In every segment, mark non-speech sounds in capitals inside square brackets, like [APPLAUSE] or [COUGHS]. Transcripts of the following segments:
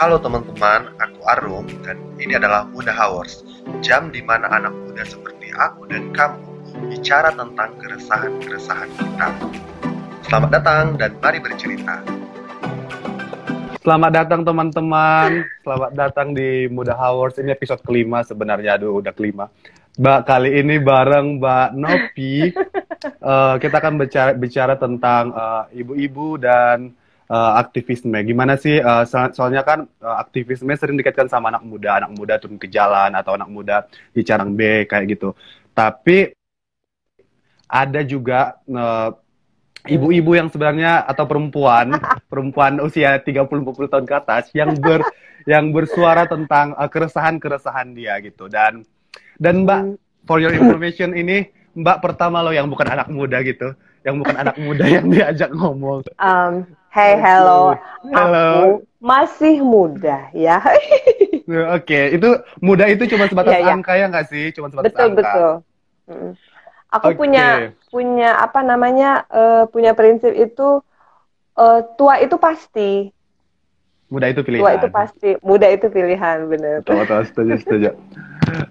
Halo teman-teman, aku Arum dan ini adalah Muda Hours, jam di mana anak muda seperti aku dan kamu bicara tentang keresahan-keresahan kita. Selamat datang dan mari bercerita. Selamat datang teman-teman, selamat datang di Muda Hours. Ini episode kelima sebenarnya, aduh udah kelima. Mbak kali ini bareng Mbak Nopi, uh, [LAUGHS] kita akan bicara, bicara tentang uh, ibu-ibu dan uh, aktivisme. Gimana sih? Uh, soalnya kan uh, aktivisme sering dikaitkan sama anak muda, anak muda turun ke jalan atau anak muda di carang B kayak gitu. Tapi ada juga uh, ibu-ibu yang sebenarnya atau perempuan, [LAUGHS] perempuan usia 30-40 tahun ke atas yang ber yang bersuara tentang keresahan-keresahan dia gitu. Dan dan Mbak for your information ini Mbak pertama loh yang bukan anak muda gitu, yang bukan anak muda yang diajak ngomong. Um, Hey, hello. Halo. Aku masih muda ya. [LAUGHS] Oke, okay. itu muda itu cuma sebatas yeah, yeah. angka ya nggak sih? Cuma sebatas betul, angka. Betul, betul. Aku okay. punya punya apa namanya uh, punya prinsip itu uh, tua itu pasti. Muda itu pilihan. Tua itu pasti. Muda itu pilihan, benar. Betul, betul, setuju, setuju.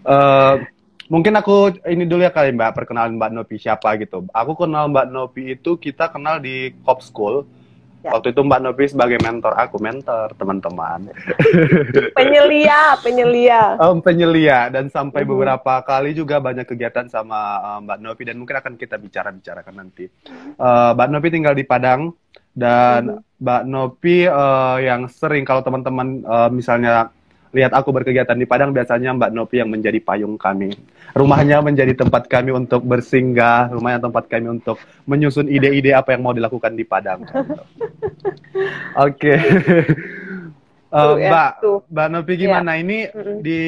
uh, [LAUGHS] mungkin aku ini dulu ya kali Mbak perkenalan Mbak Nopi siapa gitu. Aku kenal Mbak Nopi itu kita kenal di Cop School Ya. Waktu itu Mbak Novi sebagai mentor aku, mentor teman-teman. [LAUGHS] penyelia, penyelia. Um, penyelia dan sampai uh-huh. beberapa kali juga banyak kegiatan sama uh, Mbak Novi dan mungkin akan kita bicara-bicarakan nanti. Uh, Mbak Novi tinggal di Padang dan uh-huh. Mbak Novi uh, yang sering kalau teman-teman uh, misalnya lihat aku berkegiatan di Padang, biasanya Mbak Novi yang menjadi payung kami. Rumahnya menjadi tempat kami untuk bersinggah, rumahnya tempat kami untuk menyusun ide-ide apa yang mau dilakukan di Padang. [LAUGHS] Oke. [LAUGHS] Okay. uh, ya, Mbak, Mbak Novi gimana? Ya. Ini di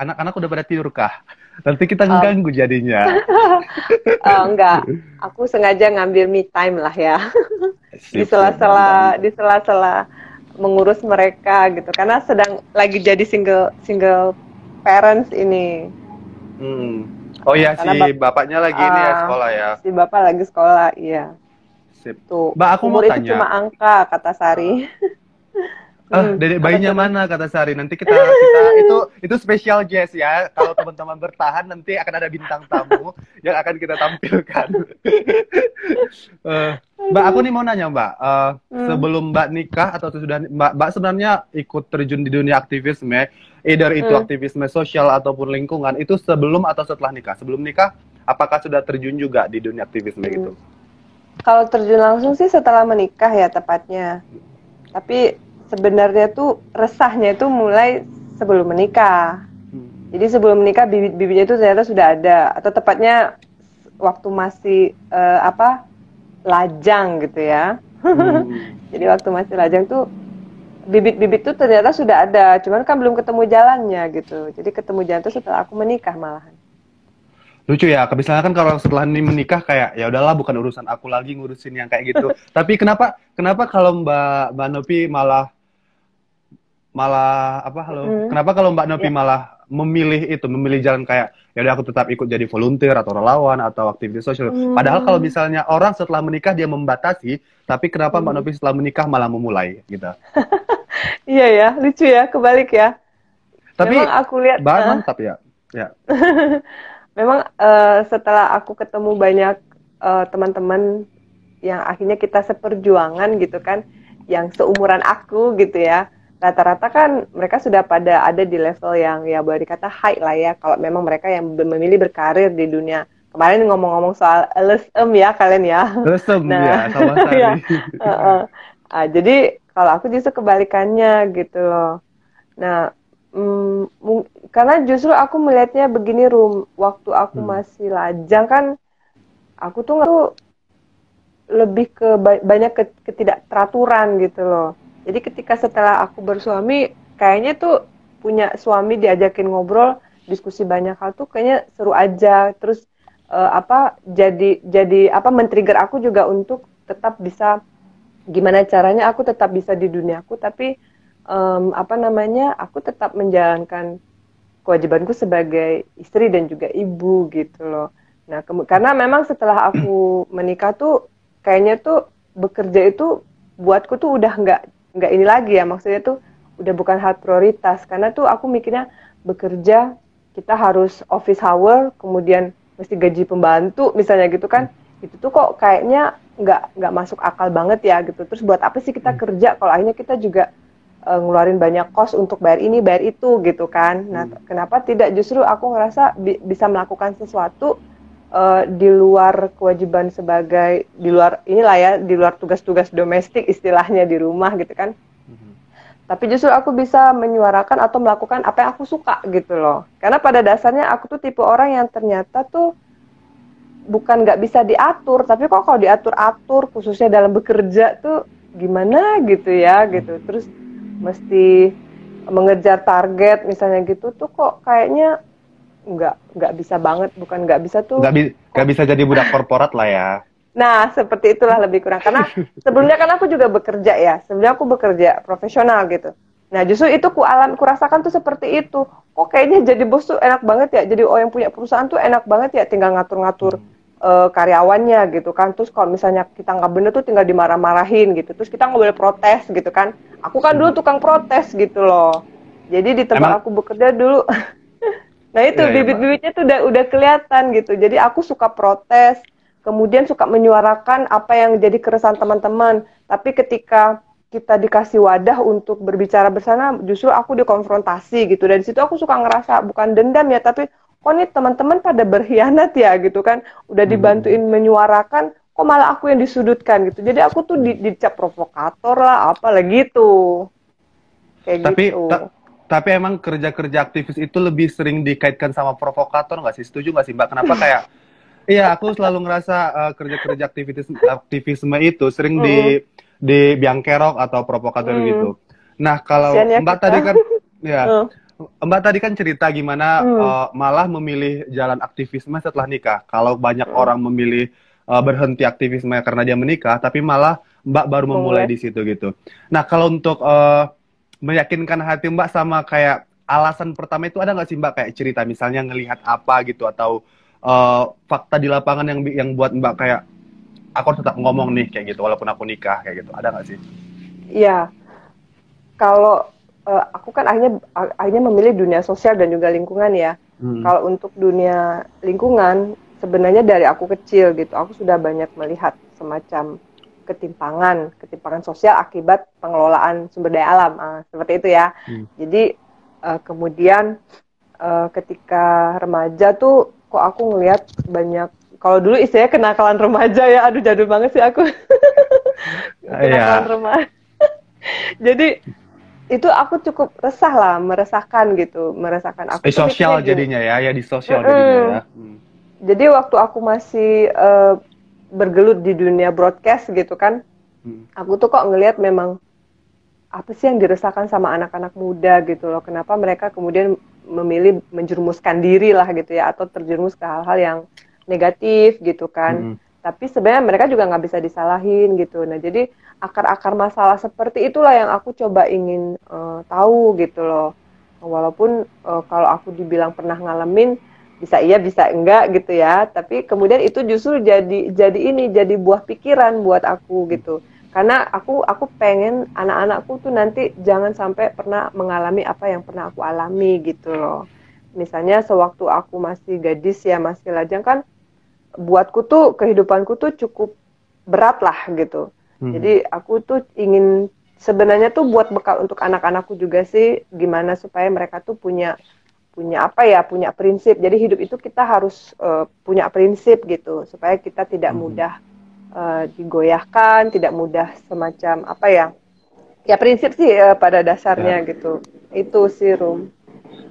anak-anak udah pada tidur kah? Nanti kita ngeganggu um, jadinya. oh, [LAUGHS] enggak, aku sengaja ngambil me time lah ya. di sela-sela di sela-sela mengurus mereka gitu karena sedang lagi jadi single single parents ini. Hmm. Oh iya si bap bapaknya lagi uh, ini ya ah, sekolah ya. Si bapak lagi sekolah, iya. Sip. Tuh. Mbak aku mau tanya. itu cuma angka kata Sari. [LAUGHS] Ah, dedek bayinya mana kata Sari? Nanti kita kita [LAUGHS] itu itu special guest ya. Kalau teman-teman bertahan nanti akan ada bintang tamu yang akan kita tampilkan. uh, [LAUGHS] Mbak, aku nih mau nanya Mbak, uh, hmm. sebelum Mbak nikah atau sudah Mbak, Mbak sebenarnya ikut terjun di dunia aktivisme, either itu hmm. aktivisme sosial ataupun lingkungan, itu sebelum atau setelah nikah? Sebelum nikah, apakah sudah terjun juga di dunia aktivisme hmm. gitu? Kalau terjun langsung sih setelah menikah ya tepatnya. Tapi sebenarnya tuh resahnya itu mulai sebelum menikah. Hmm. Jadi sebelum menikah bibit-bibitnya itu ternyata sudah ada atau tepatnya waktu masih uh, apa lajang gitu ya. Hmm. [LAUGHS] Jadi waktu masih lajang tuh bibit-bibit tuh ternyata sudah ada, cuman kan belum ketemu jalannya gitu. Jadi ketemu jalan tuh setelah aku menikah malahan. Lucu ya, misalnya kan kalau setelah ini menikah kayak ya udahlah bukan urusan aku lagi ngurusin yang kayak gitu. [LAUGHS] Tapi kenapa kenapa kalau Mbak Mbak Nopi malah malah apa halo hmm. kenapa kalau Mbak Nopi yeah. malah memilih itu memilih jalan kayak ya udah aku tetap ikut jadi volunteer atau relawan atau aktivis sosial hmm. padahal kalau misalnya orang setelah menikah dia membatasi tapi kenapa hmm. Mbak Nopi setelah menikah malah memulai gitu [LAUGHS] iya ya lucu ya kebalik ya tapi memang aku lihat Mbak uh, mantap ya ya [LAUGHS] memang uh, setelah aku ketemu banyak uh, teman-teman yang akhirnya kita seperjuangan gitu kan yang seumuran aku gitu ya rata-rata kan mereka sudah pada ada di level yang ya boleh dikata high lah ya. Kalau memang mereka yang memilih berkarir di dunia. Kemarin ngomong-ngomong soal LSM ya kalian ya. LSM nah, ya sama ya, uh, uh. Uh, jadi kalau aku justru kebalikannya gitu loh. Nah mm, karena justru aku melihatnya begini rum. Waktu aku hmm. masih lajang kan aku tuh tuh lebih ke banyak ketidakteraturan gitu loh jadi ketika setelah aku bersuami, kayaknya tuh punya suami diajakin ngobrol, diskusi banyak hal tuh kayaknya seru aja. Terus uh, apa jadi jadi apa men-trigger aku juga untuk tetap bisa gimana caranya aku tetap bisa di duniaku tapi um, apa namanya aku tetap menjalankan kewajibanku sebagai istri dan juga ibu gitu loh. Nah, karena memang setelah aku menikah tuh kayaknya tuh bekerja itu buatku tuh udah nggak nggak ini lagi ya maksudnya tuh udah bukan hal prioritas. Karena tuh aku mikirnya bekerja kita harus office hour kemudian mesti gaji pembantu misalnya gitu kan. Itu tuh kok kayaknya nggak nggak masuk akal banget ya gitu. Terus buat apa sih kita kerja kalau akhirnya kita juga uh, ngeluarin banyak kos untuk bayar ini bayar itu gitu kan. Nah hmm. kenapa tidak justru aku ngerasa bi bisa melakukan sesuatu uh, di luar kewajiban sebagai di luar inilah ya di luar tugas-tugas domestik istilahnya di rumah gitu kan. Tapi justru aku bisa menyuarakan atau melakukan apa yang aku suka gitu loh. Karena pada dasarnya aku tuh tipe orang yang ternyata tuh bukan nggak bisa diatur tapi kok kalau diatur atur khususnya dalam bekerja tuh gimana gitu ya gitu. Terus mesti mengejar target misalnya gitu tuh kok kayaknya nggak nggak bisa banget bukan nggak bisa tuh nggak bi bisa jadi budak korporat lah ya Nah, seperti itulah lebih kurang. Karena [LAUGHS] sebelumnya kan aku juga bekerja ya. Sebelumnya aku bekerja profesional gitu. Nah, justru itu ku alam, ku rasakan tuh seperti itu. Kok kayaknya jadi bos tuh enak banget ya. Jadi oh yang punya perusahaan tuh enak banget ya. Tinggal ngatur-ngatur uh, karyawannya gitu kan. Terus kalau misalnya kita nggak bener tuh tinggal dimarah-marahin gitu. Terus kita nggak boleh protes gitu kan. Aku kan dulu tukang protes gitu loh. Jadi di tempat Emang? aku bekerja dulu. [LAUGHS] nah itu ya, ya bibit-bibitnya tuh udah udah kelihatan gitu. Jadi aku suka protes kemudian suka menyuarakan apa yang jadi keresahan teman-teman. Tapi ketika kita dikasih wadah untuk berbicara bersama, justru aku dikonfrontasi gitu. Dan situ aku suka ngerasa bukan dendam ya, tapi kok nih teman-teman pada berkhianat ya gitu kan. Udah hmm. dibantuin menyuarakan, kok malah aku yang disudutkan gitu. Jadi aku tuh di, dicap provokator lah, apalah gitu. Kayak tapi, gitu. Ta tapi emang kerja-kerja aktivis itu lebih sering dikaitkan sama provokator nggak sih? Setuju nggak sih Mbak? Kenapa [LAUGHS] kayak Iya, aku selalu ngerasa uh, kerja-kerja aktivitas aktivisme itu sering di di biang kerok atau provokator mm. gitu. Nah, kalau ya Mbak kita. tadi kan [LAUGHS] ya uh. Mbak tadi kan cerita gimana mm. uh, malah memilih jalan aktivisme setelah nikah. Kalau banyak mm. orang memilih uh, berhenti aktivisme karena dia menikah, tapi malah Mbak baru memulai di situ gitu. Nah, kalau untuk uh, meyakinkan hati Mbak sama kayak alasan pertama itu ada nggak sih Mbak kayak cerita misalnya ngelihat apa gitu atau uh, fakta di lapangan yang yang buat Mbak kayak aku harus tetap ngomong nih kayak gitu walaupun aku nikah kayak gitu. Ada nggak sih? Iya. Kalau uh, aku kan akhirnya akhirnya memilih dunia sosial dan juga lingkungan ya. Hmm. Kalau untuk dunia lingkungan sebenarnya dari aku kecil gitu, aku sudah banyak melihat semacam ketimpangan, ketimpangan sosial akibat pengelolaan sumber daya alam, uh, seperti itu ya. Hmm. Jadi uh, kemudian uh, ketika remaja tuh kok aku ngelihat banyak kalau dulu istilahnya kenakalan remaja ya aduh jadul banget sih aku [LAUGHS] kenakalan yeah. remaja [LAUGHS] jadi itu aku cukup resah lah meresahkan gitu meresahkan aku di sosial jadinya ya ya di sosial mm -hmm. jadinya ya hmm. jadi waktu aku masih uh, bergelut di dunia broadcast gitu kan hmm. aku tuh kok ngelihat memang apa sih yang dirasakan sama anak-anak muda gitu loh kenapa mereka kemudian memilih menjerumuskan diri lah gitu ya atau terjerumus ke hal-hal yang negatif gitu kan. Hmm. Tapi sebenarnya mereka juga nggak bisa disalahin gitu. Nah jadi akar-akar masalah seperti itulah yang aku coba ingin uh, tahu gitu loh. Walaupun uh, kalau aku dibilang pernah ngalamin bisa iya bisa enggak gitu ya. Tapi kemudian itu justru jadi jadi ini jadi buah pikiran buat aku gitu karena aku aku pengen anak-anakku tuh nanti jangan sampai pernah mengalami apa yang pernah aku alami gitu loh misalnya sewaktu aku masih gadis ya masih lajang kan buatku tuh kehidupanku tuh cukup berat lah gitu hmm. jadi aku tuh ingin sebenarnya tuh buat bekal untuk anak-anakku juga sih gimana supaya mereka tuh punya punya apa ya punya prinsip jadi hidup itu kita harus uh, punya prinsip gitu supaya kita tidak hmm. mudah uh, digoyahkan, tidak mudah semacam apa ya? Ya prinsip sih uh, pada dasarnya ya. gitu. Itu sih Rum.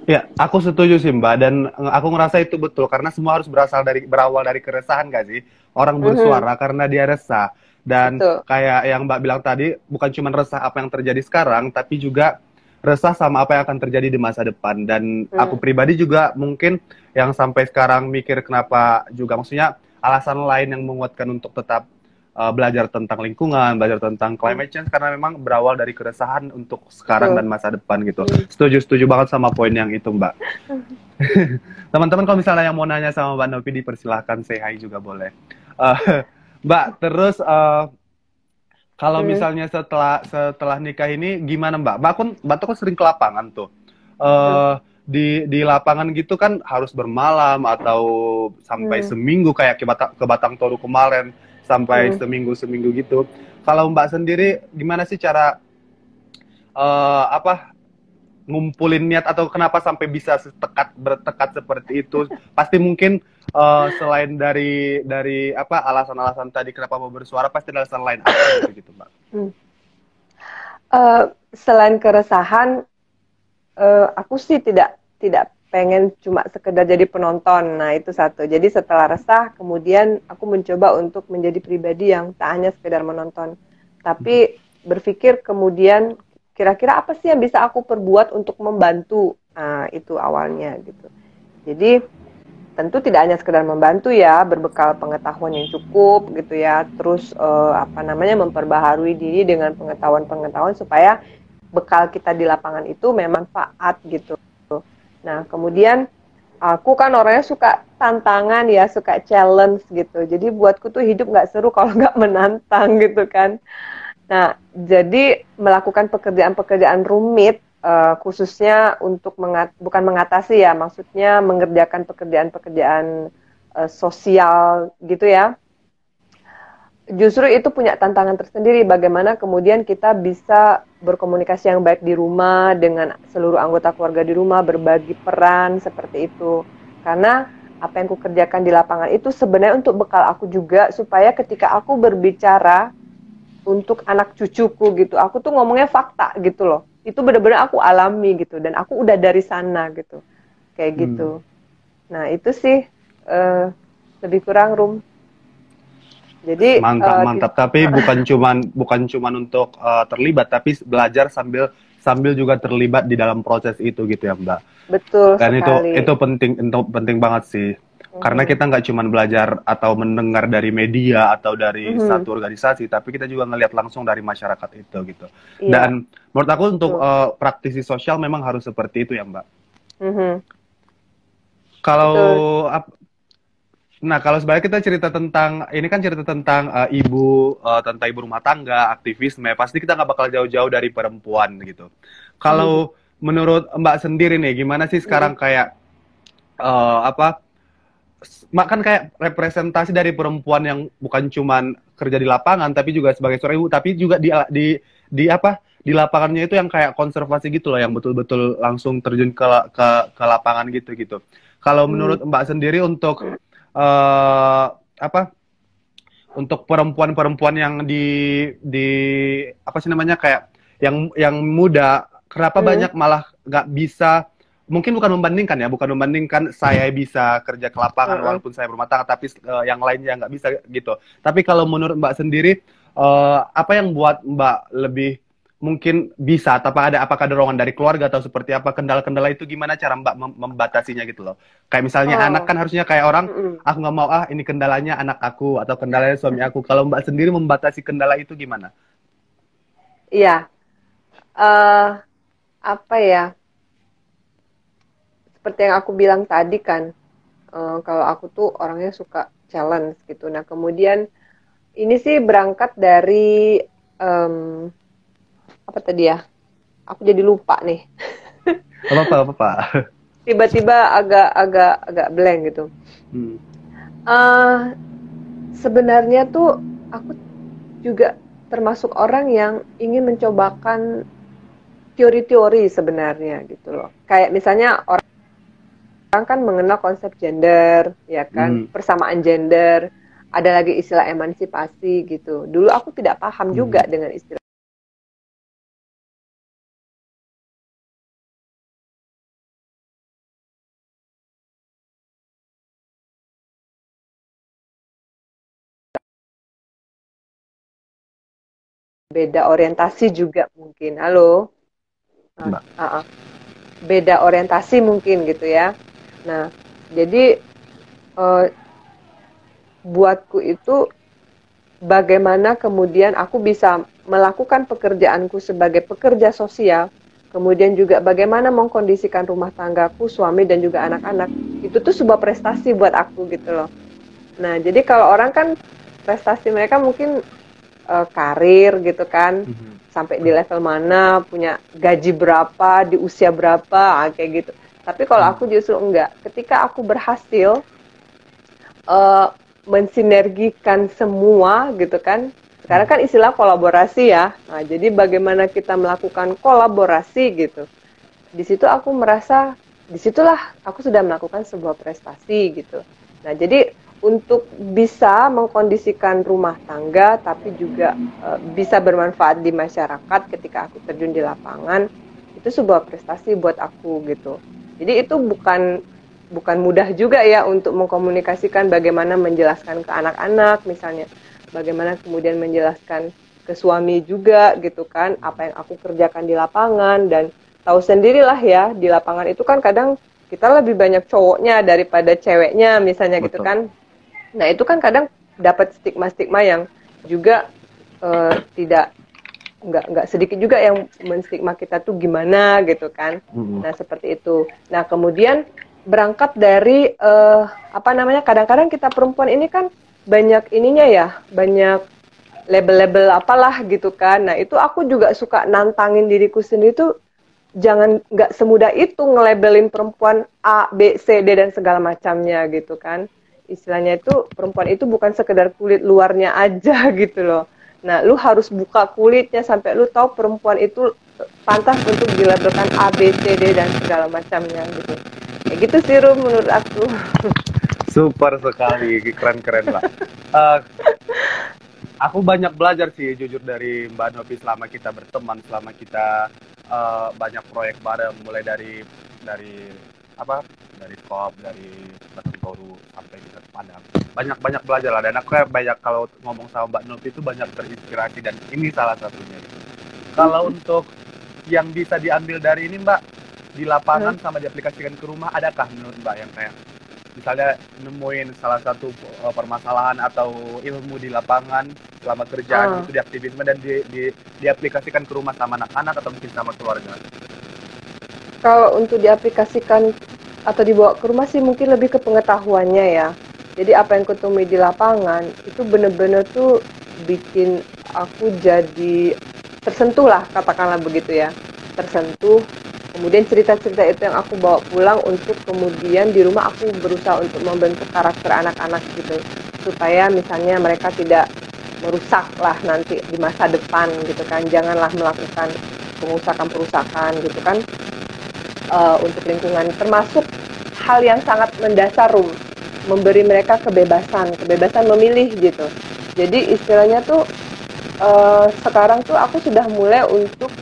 Ya, aku setuju sih Mbak dan aku ngerasa itu betul karena semua harus berasal dari berawal dari keresahan gak sih? Orang bersuara mm -hmm. karena dia resah dan betul. kayak yang Mbak bilang tadi bukan cuma resah apa yang terjadi sekarang tapi juga resah sama apa yang akan terjadi di masa depan dan hmm. aku pribadi juga mungkin yang sampai sekarang mikir kenapa juga maksudnya alasan lain yang menguatkan untuk tetap uh, belajar tentang lingkungan, belajar tentang climate change karena memang berawal dari keresahan untuk sekarang dan masa depan gitu. Hmm. Setuju setuju banget sama poin yang itu, Mbak. [LAUGHS] [LAUGHS] Teman-teman kalau misalnya yang mau nanya sama Mbak Novi dipersilahkan say hi juga boleh. Uh, [LAUGHS] Mbak, terus uh, Kalau Hmm. misalnya setelah setelah nikah ini gimana Mbak? Mbak kan Mbak tuh kan sering ke lapangan tuh. Eh di di lapangan gitu kan harus bermalam atau sampai Hmm. seminggu kayak ke Batang, ke Batang Toru kemarin sampai Hmm. seminggu seminggu gitu. Kalau Mbak sendiri gimana sih cara eh apa ngumpulin niat atau kenapa sampai bisa setekat bertekad seperti itu? Pasti mungkin eh, selain dari dari apa alasan-alasan tadi kenapa mau bersuara pasti ada alasan lain apa gitu, gitu Mbak. Eh, selain keresahan, eh, aku sih tidak tidak pengen cuma sekedar jadi penonton. Nah itu satu. Jadi setelah resah, kemudian aku mencoba untuk menjadi pribadi yang tak hanya sekedar menonton, tapi berpikir kemudian kira-kira apa sih yang bisa aku perbuat untuk membantu. Nah itu awalnya gitu. Jadi tentu tidak hanya sekedar membantu ya, berbekal pengetahuan yang cukup gitu ya, terus eh, apa namanya memperbaharui diri dengan pengetahuan-pengetahuan supaya bekal kita di lapangan itu memang manfaat gitu. Nah kemudian aku kan orangnya suka tantangan ya, suka challenge gitu. Jadi buatku tuh hidup nggak seru kalau [LAUGHS] nggak menantang gitu kan. Nah jadi melakukan pekerjaan-pekerjaan rumit eh, khususnya untuk mengat bukan mengatasi ya, maksudnya mengerjakan pekerjaan-pekerjaan eh, sosial gitu ya. Justru itu punya tantangan tersendiri bagaimana kemudian kita bisa berkomunikasi yang baik di rumah dengan seluruh anggota keluarga di rumah, berbagi peran seperti itu. Karena apa yang kukerjakan di lapangan itu sebenarnya untuk bekal aku juga supaya ketika aku berbicara untuk anak cucuku gitu, aku tuh ngomongnya fakta gitu loh itu benar-benar aku alami gitu dan aku udah dari sana gitu kayak Hmm. gitu nah itu sih eh, lebih kurang rum jadi Mantap, eh, mantap. Tapi bukan cuman bukan cuman untuk eh, terlibat, tapi belajar sambil sambil juga terlibat di dalam proses itu gitu ya Mbak. betul Dan itu sekali itu penting itu penting banget sih. Karena Mhm. kita nggak cuma belajar atau mendengar dari media atau dari Mhm. satu organisasi, tapi kita juga ngelihat langsung dari masyarakat itu gitu. Iya. Dan menurut aku untuk eh, praktisi sosial memang harus seperti itu ya Mbak. Mhm. Kalau ap- nah kalau sebenarnya kita cerita tentang ini kan cerita tentang uh, ibu uh, tentang ibu rumah tangga, aktivisme, pasti kita nggak bakal jauh-jauh dari perempuan gitu. Kalau menurut Mbak sendiri nih, gimana sih sekarang kayak uh, apa? S- Mbak kan kayak representasi dari perempuan yang bukan cuman kerja di lapangan, tapi juga sebagai seorang ibu, tapi juga di di di apa? Di lapangannya itu yang kayak konservasi gitu loh, yang betul-betul langsung terjun ke ke ke lapangan gitu gitu. Kalau Hmm. menurut Mbak sendiri untuk eh apa? Untuk perempuan-perempuan yang di di apa sih namanya kayak yang yang muda, kenapa Hmm. banyak malah nggak bisa? Mungkin bukan membandingkan ya, bukan membandingkan saya bisa kerja ke lapangan Hmm. walaupun saya berumah tangga, tapi eh, yang lainnya nggak bisa gitu. Tapi kalau menurut Mbak sendiri, eh, apa yang buat Mbak lebih mungkin bisa? Apakah ada apakah dorongan dari keluarga atau seperti apa? Kendala-kendala itu gimana cara Mbak mem- membatasinya gitu loh? Kayak misalnya Oh. anak kan harusnya kayak orang Mm-mm. aku nggak mau ah ini kendalanya anak aku atau kendalanya suami aku. Kalau Mbak sendiri membatasi kendala itu gimana? Iya. eh apa ya? Seperti yang aku bilang tadi kan, eh, kalau aku tuh orangnya suka challenge gitu. Nah, kemudian ini sih berangkat dari em, apa tadi ya? Aku jadi lupa nih. Apa apa apa? apa? Tiba-tiba agak agak agak blank gitu. Hmm. eh sebenarnya tuh aku juga termasuk orang yang ingin mencobakan teori-teori sebenarnya gitu loh. Kayak misalnya orang orang kan mengenal konsep gender, ya kan, Hmm. persamaan gender, ada lagi istilah emansipasi gitu. Dulu aku tidak paham Hmm. juga dengan istilah beda orientasi juga mungkin. Halo. Mbak. ah, ah. Beda orientasi mungkin gitu ya. Nah, jadi eh, buatku itu bagaimana kemudian aku bisa melakukan pekerjaanku sebagai pekerja sosial, kemudian juga bagaimana mengkondisikan rumah tanggaku, suami dan juga anak-anak. Itu tuh sebuah prestasi buat aku gitu loh. Nah, jadi kalau orang kan prestasi mereka mungkin uh, karir gitu kan mm-hmm. sampai di level mana punya gaji berapa di usia berapa ah, kayak gitu tapi kalau aku justru enggak. Ketika aku berhasil uh, mensinergikan semua gitu kan. Sekarang kan istilah kolaborasi ya. Nah jadi bagaimana kita melakukan kolaborasi gitu. Di situ aku merasa di situlah aku sudah melakukan sebuah prestasi gitu. Nah jadi untuk bisa mengkondisikan rumah tangga tapi juga uh, bisa bermanfaat di masyarakat ketika aku terjun di lapangan itu sebuah prestasi buat aku gitu. Jadi itu bukan bukan mudah juga ya untuk mengkomunikasikan bagaimana menjelaskan ke anak-anak misalnya, bagaimana kemudian menjelaskan ke suami juga gitu kan apa yang aku kerjakan di lapangan dan tahu sendirilah ya di lapangan itu kan kadang kita lebih banyak cowoknya daripada ceweknya misalnya gitu Betul. gitu kan Nah itu kan kadang dapat stigma-stigma yang juga uh, tidak nggak nggak sedikit juga yang menstigma kita tuh gimana gitu kan. Mm-hmm. Nah seperti itu. Nah kemudian berangkat dari uh, apa namanya kadang-kadang kita perempuan ini kan banyak ininya ya banyak label-label apalah gitu kan. Nah itu aku juga suka nantangin diriku sendiri tuh jangan nggak semudah itu ngelabelin perempuan A, B, C, D dan segala macamnya gitu kan istilahnya itu perempuan itu bukan sekedar kulit luarnya aja [LAUGHS] gitu loh. Nah, lu harus buka kulitnya sampai lu tahu perempuan itu pantas untuk dilabelkan A, B, C, D dan segala macamnya gitu. Kayak gitu sih Rum menurut aku. [LAUGHS] Super sekali, keren-keren lah. Uh, aku banyak belajar sih jujur dari Mbak Novi selama kita berteman, selama kita uh, banyak proyek bareng, mulai dari dari apa? Dari kop dari Toru sampai kita Padang. Banyak banyak belajar lah. Dan aku banyak kalau ngomong sama Mbak Novi itu banyak terinspirasi. Dan ini salah satunya. Kalau untuk yang bisa diambil dari ini Mbak di lapangan hmm. sama diaplikasikan ke rumah adakah menurut Mbak yang kayak misalnya nemuin salah satu uh, permasalahan atau ilmu di lapangan selama kerjaan uh. itu diaktifin dan di, di, diaplikasikan ke rumah sama anak-anak atau mungkin sama keluarga? Kalau untuk diaplikasikan atau dibawa ke rumah sih mungkin lebih ke pengetahuannya ya. Jadi apa yang kutemui di lapangan itu bener-bener tuh bikin aku jadi tersentuh lah katakanlah begitu ya. Tersentuh. Kemudian cerita-cerita itu yang aku bawa pulang untuk kemudian di rumah aku berusaha untuk membentuk karakter anak-anak gitu. Supaya misalnya mereka tidak merusak lah nanti di masa depan gitu kan. Janganlah melakukan pengusakan-perusakan gitu kan uh, untuk lingkungan termasuk hal yang sangat mendasar rum. Memberi mereka kebebasan kebebasan memilih gitu. Jadi istilahnya tuh uh, sekarang tuh aku sudah mulai untuk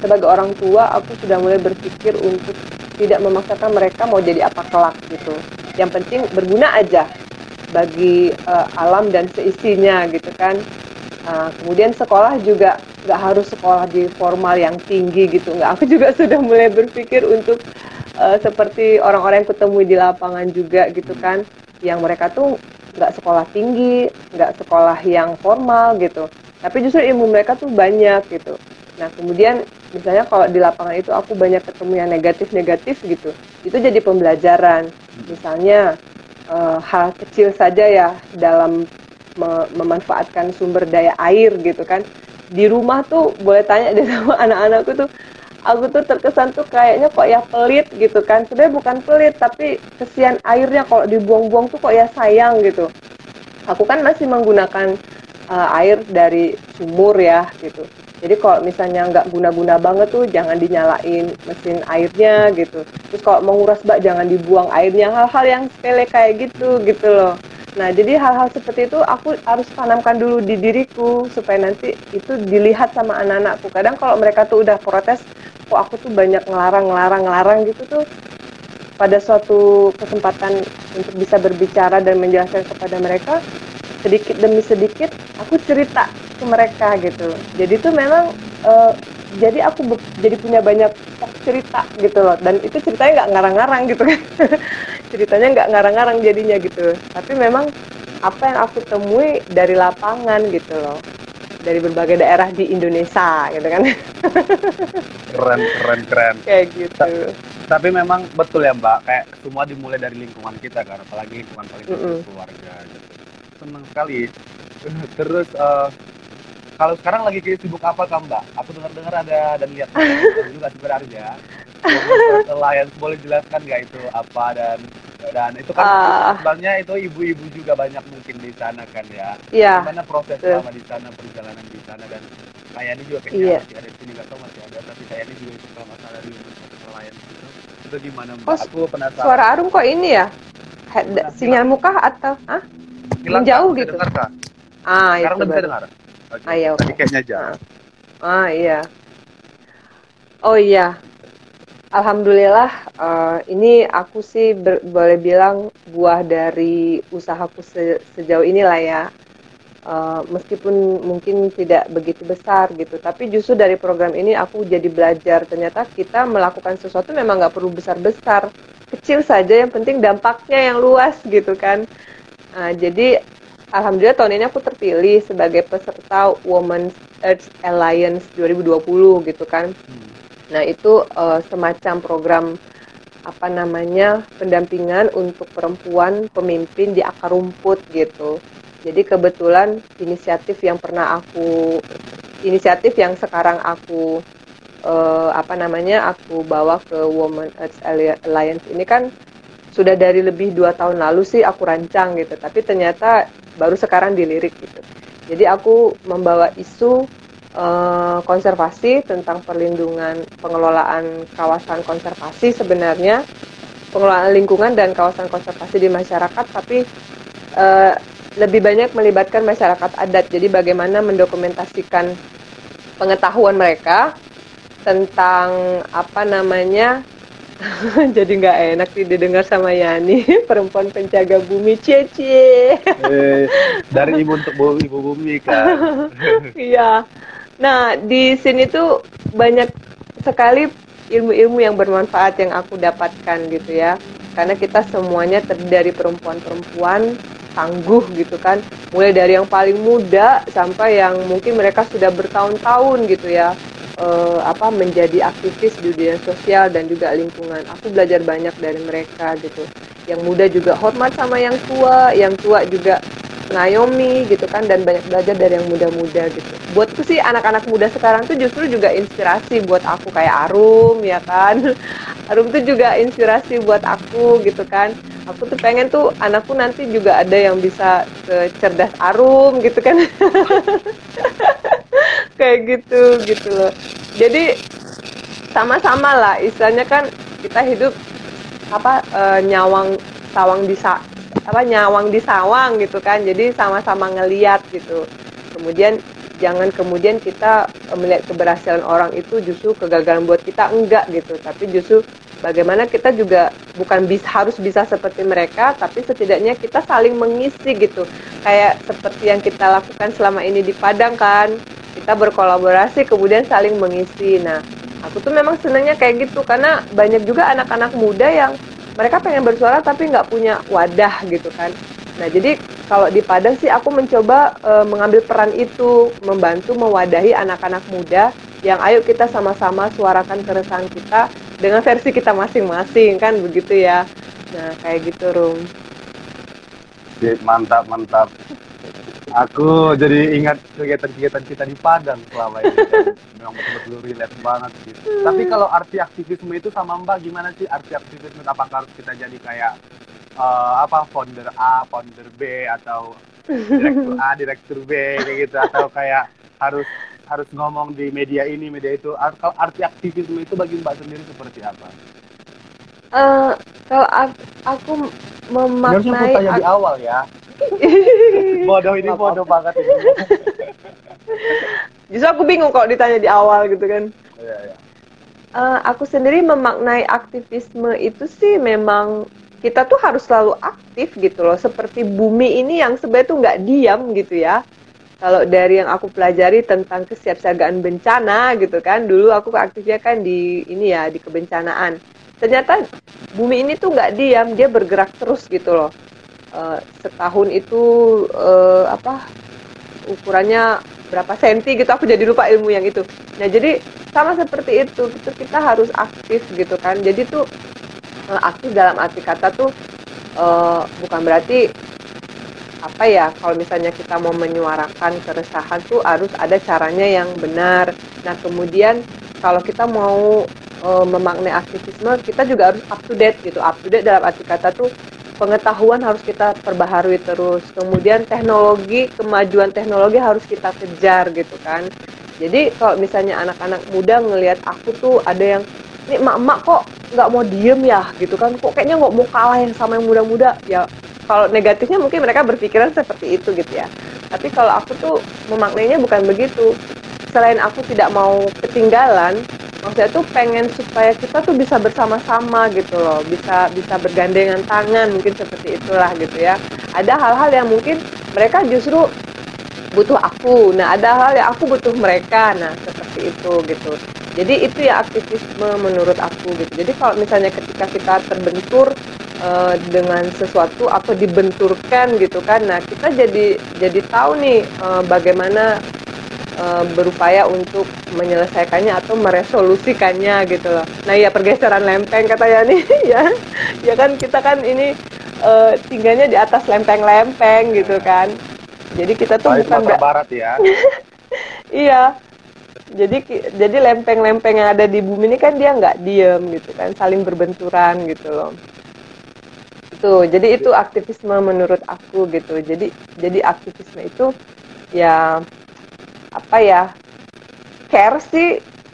sebagai orang tua aku sudah mulai berpikir untuk tidak memaksakan mereka mau jadi apa kelak gitu. Yang penting berguna aja bagi uh, alam dan seisinya gitu kan. Uh, kemudian sekolah juga nggak harus sekolah di formal yang tinggi gitu. Nggak aku juga sudah mulai berpikir untuk uh, seperti orang-orang yang ketemu di lapangan juga gitu kan yang mereka tuh nggak sekolah tinggi nggak sekolah yang formal gitu. Tapi justru ilmu mereka tuh banyak gitu. Nah kemudian misalnya kalau di lapangan itu aku banyak ketemu yang negatif-negatif gitu itu jadi pembelajaran. Misalnya uh, hal kecil saja ya dalam memanfaatkan sumber daya air gitu kan. Di rumah tuh boleh tanya deh [LAUGHS] sama anak-anakku tuh aku tuh terkesan tuh kayaknya kok ya pelit gitu kan. Sebenarnya bukan pelit tapi kesian airnya kalau dibuang-buang tuh kok ya sayang gitu. Aku kan masih menggunakan uh, air dari sumur ya gitu. Jadi kalau misalnya nggak guna-guna banget tuh jangan dinyalain mesin airnya gitu. Terus kalau mau nguras bak jangan dibuang airnya. Hal-hal yang sepele kayak gitu gitu loh. Nah, jadi hal-hal seperti itu aku harus tanamkan dulu di diriku supaya nanti itu dilihat sama anak-anakku. Kadang kalau mereka tuh udah protes, kok aku tuh banyak ngelarang, ngelarang, ngelarang gitu tuh. Pada suatu kesempatan untuk bisa berbicara dan menjelaskan kepada mereka sedikit demi sedikit aku cerita ke mereka gitu. Jadi tuh memang uh, jadi aku jadi punya banyak cerita gitu loh. Dan itu ceritanya nggak ngarang-ngarang gitu kan. [LAUGHS] Ceritanya nggak ngarang-ngarang jadinya gitu. Tapi memang apa yang aku temui dari lapangan gitu loh dari berbagai daerah di Indonesia gitu kan keren keren keren [LAUGHS] kayak gitu tapi memang betul ya mbak kayak semua dimulai dari lingkungan kita kan apalagi lingkungan paling mm -mm. keluarga gitu senang sekali [LAUGHS] terus uh, kalau sekarang lagi sibuk apa kamu mbak? Aku dengar-dengar ada dan lihat [LAUGHS] juga sebenarnya. Alliance boleh jelaskan nggak itu apa dan dan itu kan uh, sebenarnya itu ibu-ibu juga banyak mungkin di sana kan ya. Iya. Gimana proses selama di sana perjalanan di sana dan kayaknya juga kayaknya iya. masih ada di sini nggak tahu masih ada tapi kayaknya juga itu kalau masalah di Alliance itu itu gimana mbak? Oh, aku penasaran. Suara Arum kok ini ya? Sinyal muka atau ah? Menjauh gitu. Dengar, Kak? Ah, Sekarang itu bisa dengar. Okay. Ah, iya, okay. Tadi kayaknya aja. Ah, iya. Oh iya, Alhamdulillah, uh, ini aku sih boleh bilang buah dari usahaku se sejauh inilah ya. Uh, meskipun mungkin tidak begitu besar gitu, tapi justru dari program ini aku jadi belajar ternyata kita melakukan sesuatu memang nggak perlu besar-besar, kecil saja yang penting dampaknya yang luas gitu kan. Uh, jadi alhamdulillah tahun ini aku terpilih sebagai peserta Women's Earth Alliance 2020 gitu kan. Hmm Nah, itu uh, semacam program apa namanya pendampingan untuk perempuan pemimpin di akar rumput gitu. Jadi kebetulan inisiatif yang pernah aku inisiatif yang sekarang aku uh, apa namanya aku bawa ke Women Earth Alliance ini kan sudah dari lebih dua tahun lalu sih aku rancang gitu, tapi ternyata baru sekarang dilirik gitu. Jadi aku membawa isu Eh, konservasi tentang perlindungan pengelolaan kawasan konservasi sebenarnya pengelolaan lingkungan dan kawasan konservasi di masyarakat tapi uh, lebih banyak melibatkan masyarakat adat. Jadi bagaimana mendokumentasikan pengetahuan mereka tentang apa namanya [LAUGHS] jadi nggak enak sih didengar sama Yani [LAUGHS] perempuan penjaga bumi. Cie eh, dari ibu untuk ibu bumi kan [LAUGHS] iya Nah, di sini tuh banyak sekali ilmu-ilmu yang bermanfaat yang aku dapatkan gitu ya. Karena kita semuanya terdiri dari perempuan-perempuan tangguh gitu kan. Mulai dari yang paling muda sampai yang mungkin mereka sudah bertahun-tahun gitu ya. Uh, apa menjadi aktivis di dunia sosial dan juga lingkungan. Aku belajar banyak dari mereka gitu. Yang muda juga hormat sama yang tua, yang tua juga ngayomi gitu kan dan banyak belajar dari yang muda-muda gitu. Buatku sih anak-anak muda sekarang tuh justru juga inspirasi buat aku kayak Arum ya kan. [LAUGHS] Arum tuh juga inspirasi buat aku gitu kan. Aku tuh pengen tuh anakku nanti juga ada yang bisa cerdas Arum gitu kan. [LAUGHS] kayak gitu gitu loh. Jadi sama-sama lah istilahnya kan kita hidup apa e, nyawang sawang di apa nyawang di sawang gitu kan. Jadi sama-sama ngeliat gitu. Kemudian jangan kemudian kita eh, melihat keberhasilan orang itu justru kegagalan buat kita. Enggak gitu. Tapi justru bagaimana kita juga bukan bisa harus bisa seperti mereka tapi setidaknya kita saling mengisi gitu. Kayak seperti yang kita lakukan selama ini di Padang kan. Kita berkolaborasi kemudian saling mengisi. Nah aku tuh memang senangnya kayak gitu. Karena banyak juga anak-anak muda yang mereka pengen bersuara tapi nggak punya wadah gitu kan. Nah jadi kalau di Padang sih aku mencoba e, mengambil peran itu, membantu mewadahi anak-anak muda yang ayo kita sama-sama suarakan keresahan kita dengan versi kita masing-masing kan begitu ya. Nah kayak gitu Rum. Mantap mantap aku jadi ingat kegiatan-kegiatan kita di Padang selama ini. Memang betul-betul relate banget gitu. Tapi kalau arti aktivisme itu sama Mbak gimana sih arti aktivisme? Apakah harus kita jadi kayak uh, apa founder A founder B atau direktur A direktur B kayak gitu? Atau kayak harus harus ngomong di media ini media itu? Kalau arti aktivisme itu bagi Mbak sendiri seperti apa? Uh, kalau aku memaknai Harusnya tanya di awal ya [LAUGHS] bodoh ini bodoh banget ini. [LAUGHS] Justru aku bingung kalau ditanya di awal gitu kan. Iya, iya. Uh, aku sendiri memaknai aktivisme itu sih memang kita tuh harus selalu aktif gitu loh. Seperti bumi ini yang sebenarnya tuh nggak diam gitu ya. Kalau dari yang aku pelajari tentang kesiapsiagaan bencana gitu kan, dulu aku aktifnya kan di ini ya di kebencanaan. Ternyata bumi ini tuh nggak diam, dia bergerak terus gitu loh uh, setahun itu uh, apa ukurannya berapa senti gitu aku jadi lupa ilmu yang itu nah jadi sama seperti itu itu kita harus aktif gitu kan jadi tuh uh, aktif dalam arti kata tuh uh, bukan berarti apa ya kalau misalnya kita mau menyuarakan keresahan tuh harus ada caranya yang benar. Nah kemudian kalau kita mau e, memaknai aktivisme kita juga harus up to date gitu. Up to date dalam arti kata tuh pengetahuan harus kita perbaharui terus. Kemudian teknologi kemajuan teknologi harus kita kejar gitu kan. Jadi kalau misalnya anak-anak muda ngelihat aku tuh ada yang ini emak-emak kok nggak mau diem ya? gitu kan. Kok kayaknya nggak mau kalah yang sama yang muda-muda? Ya kalau negatifnya mungkin mereka berpikiran seperti itu gitu ya. Tapi kalau aku tuh memaknainya bukan begitu. Selain aku tidak mau ketinggalan maksudnya tuh pengen supaya kita tuh bisa bersama-sama gitu loh. Bisa bisa bergandengan tangan mungkin seperti itulah gitu ya. Ada hal-hal yang mungkin mereka justru butuh aku. Nah ada hal yang aku butuh mereka. Nah seperti itu gitu. Jadi itu ya aktivisme menurut aku gitu. Jadi kalau misalnya ketika kita terbentur uh, dengan sesuatu atau dibenturkan gitu kan nah kita jadi jadi tahu nih uh, bagaimana uh, berupaya untuk menyelesaikannya atau meresolusikannya gitu loh. Nah ya pergeseran lempeng kata ya nih [LAUGHS] ya. Ya kan kita kan ini uh, tinggalnya di atas lempeng-lempeng gitu kan. Jadi kita tuh Baik bukan barat ya. [LAUGHS] Iya. Jadi jadi lempeng-lempeng yang ada di bumi ini kan dia nggak diem gitu kan saling berbenturan gitu loh. Gitu jadi itu aktivisme menurut aku gitu. Jadi jadi aktivisme itu ya apa ya care sih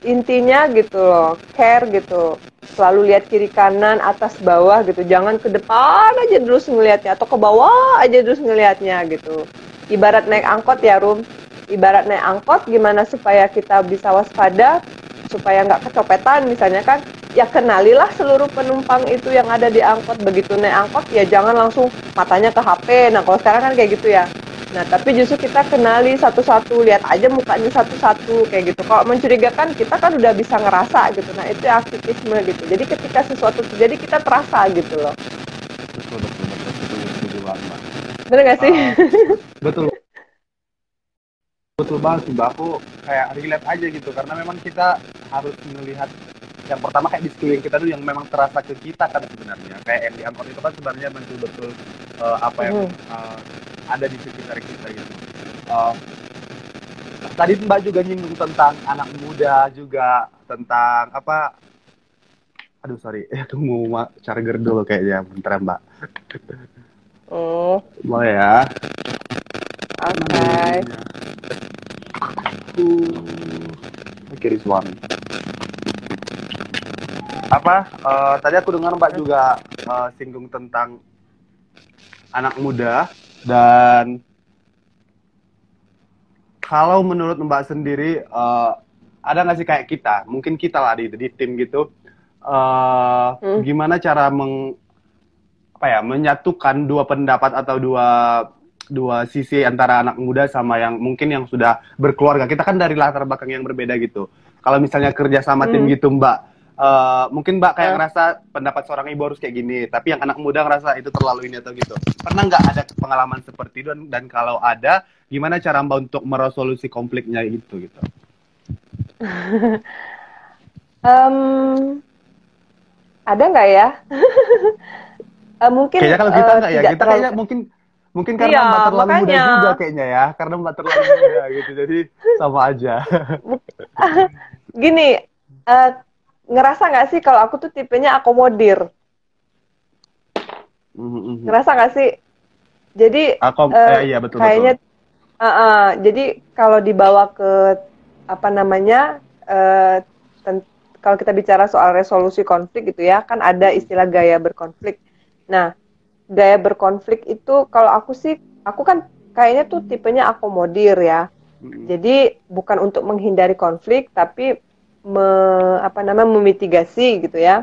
intinya gitu loh care gitu. Selalu lihat kiri kanan atas bawah gitu. Jangan ke depan aja terus ngelihatnya atau ke bawah aja terus ngelihatnya gitu. Ibarat naik angkot ya rum. Ibarat naik angkot gimana supaya kita bisa waspada supaya nggak kecopetan misalnya kan? Ya kenalilah seluruh penumpang itu yang ada di angkot. Begitu naik angkot ya jangan langsung matanya ke HP nah kalau sekarang kan kayak gitu ya nah tapi justru kita kenali satu-satu lihat aja mukanya satu-satu kayak gitu. Kalau mencurigakan kita kan udah bisa ngerasa gitu. Nah itu aktivisme gitu. Jadi ketika sesuatu terjadi kita terasa gitu loh. Betul betul betul. Bener gak sih? Uh, [LAUGHS] betul. Betul banget sih mbak. Aku kayak relate aja gitu. Karena memang kita harus melihat yang pertama kayak di sekeliling kita tuh yang memang terasa ke kita kan sebenarnya. Kayak yang di itu kan sebenarnya betul-betul uh, apa yang uh, ada di sekitar kita gitu. Uh, tadi mbak juga nyinggung tentang anak muda juga tentang apa aduh sorry [LAUGHS] tunggu mak charger dulu kayaknya bentar mbak. Oh. Boleh ya? Oke okay. Uh, okay, this one apa? Uh, tadi aku dengar Mbak juga uh, singgung tentang anak muda dan kalau menurut Mbak sendiri uh, ada nggak sih kayak kita mungkin kita lah di di tim gitu uh, hmm. gimana cara meng apa ya menyatukan dua pendapat atau dua dua sisi antara anak muda sama yang mungkin yang sudah berkeluarga kita kan dari latar belakang yang berbeda gitu kalau misalnya kerja sama hmm. tim gitu Mbak uh, mungkin mbak kayak uh. ngerasa pendapat seorang ibu harus kayak gini tapi yang anak muda ngerasa itu terlalu ini atau gitu. Pernah nggak ada pengalaman seperti itu? Dan, dan kalau ada gimana cara mbak untuk meresolusi konfliknya itu gitu? [LAUGHS] Um, ada nggak ya? Uh, [LAUGHS] mungkin kayaknya kalau kita uh, nggak ya kita terlalu... kayaknya mungkin mungkin karena iya, mbak terlalu makanya... muda juga kayaknya ya karena mbak terlalu muda gitu. Jadi sama aja. [LAUGHS] Gini uh, ngerasa nggak sih kalau aku tuh tipenya akomodir? Mm-hmm. Ngerasa nggak sih? Jadi Akom uh, eh, iya, betul, kayaknya betul. Uh, uh, jadi kalau dibawa ke apa namanya uh, kalau kita bicara soal resolusi konflik gitu ya kan ada istilah gaya berkonflik. Nah gaya berkonflik itu kalau aku sih aku kan kayaknya tuh tipenya akomodir ya. Jadi bukan untuk menghindari konflik tapi me, apa namanya memitigasi gitu ya.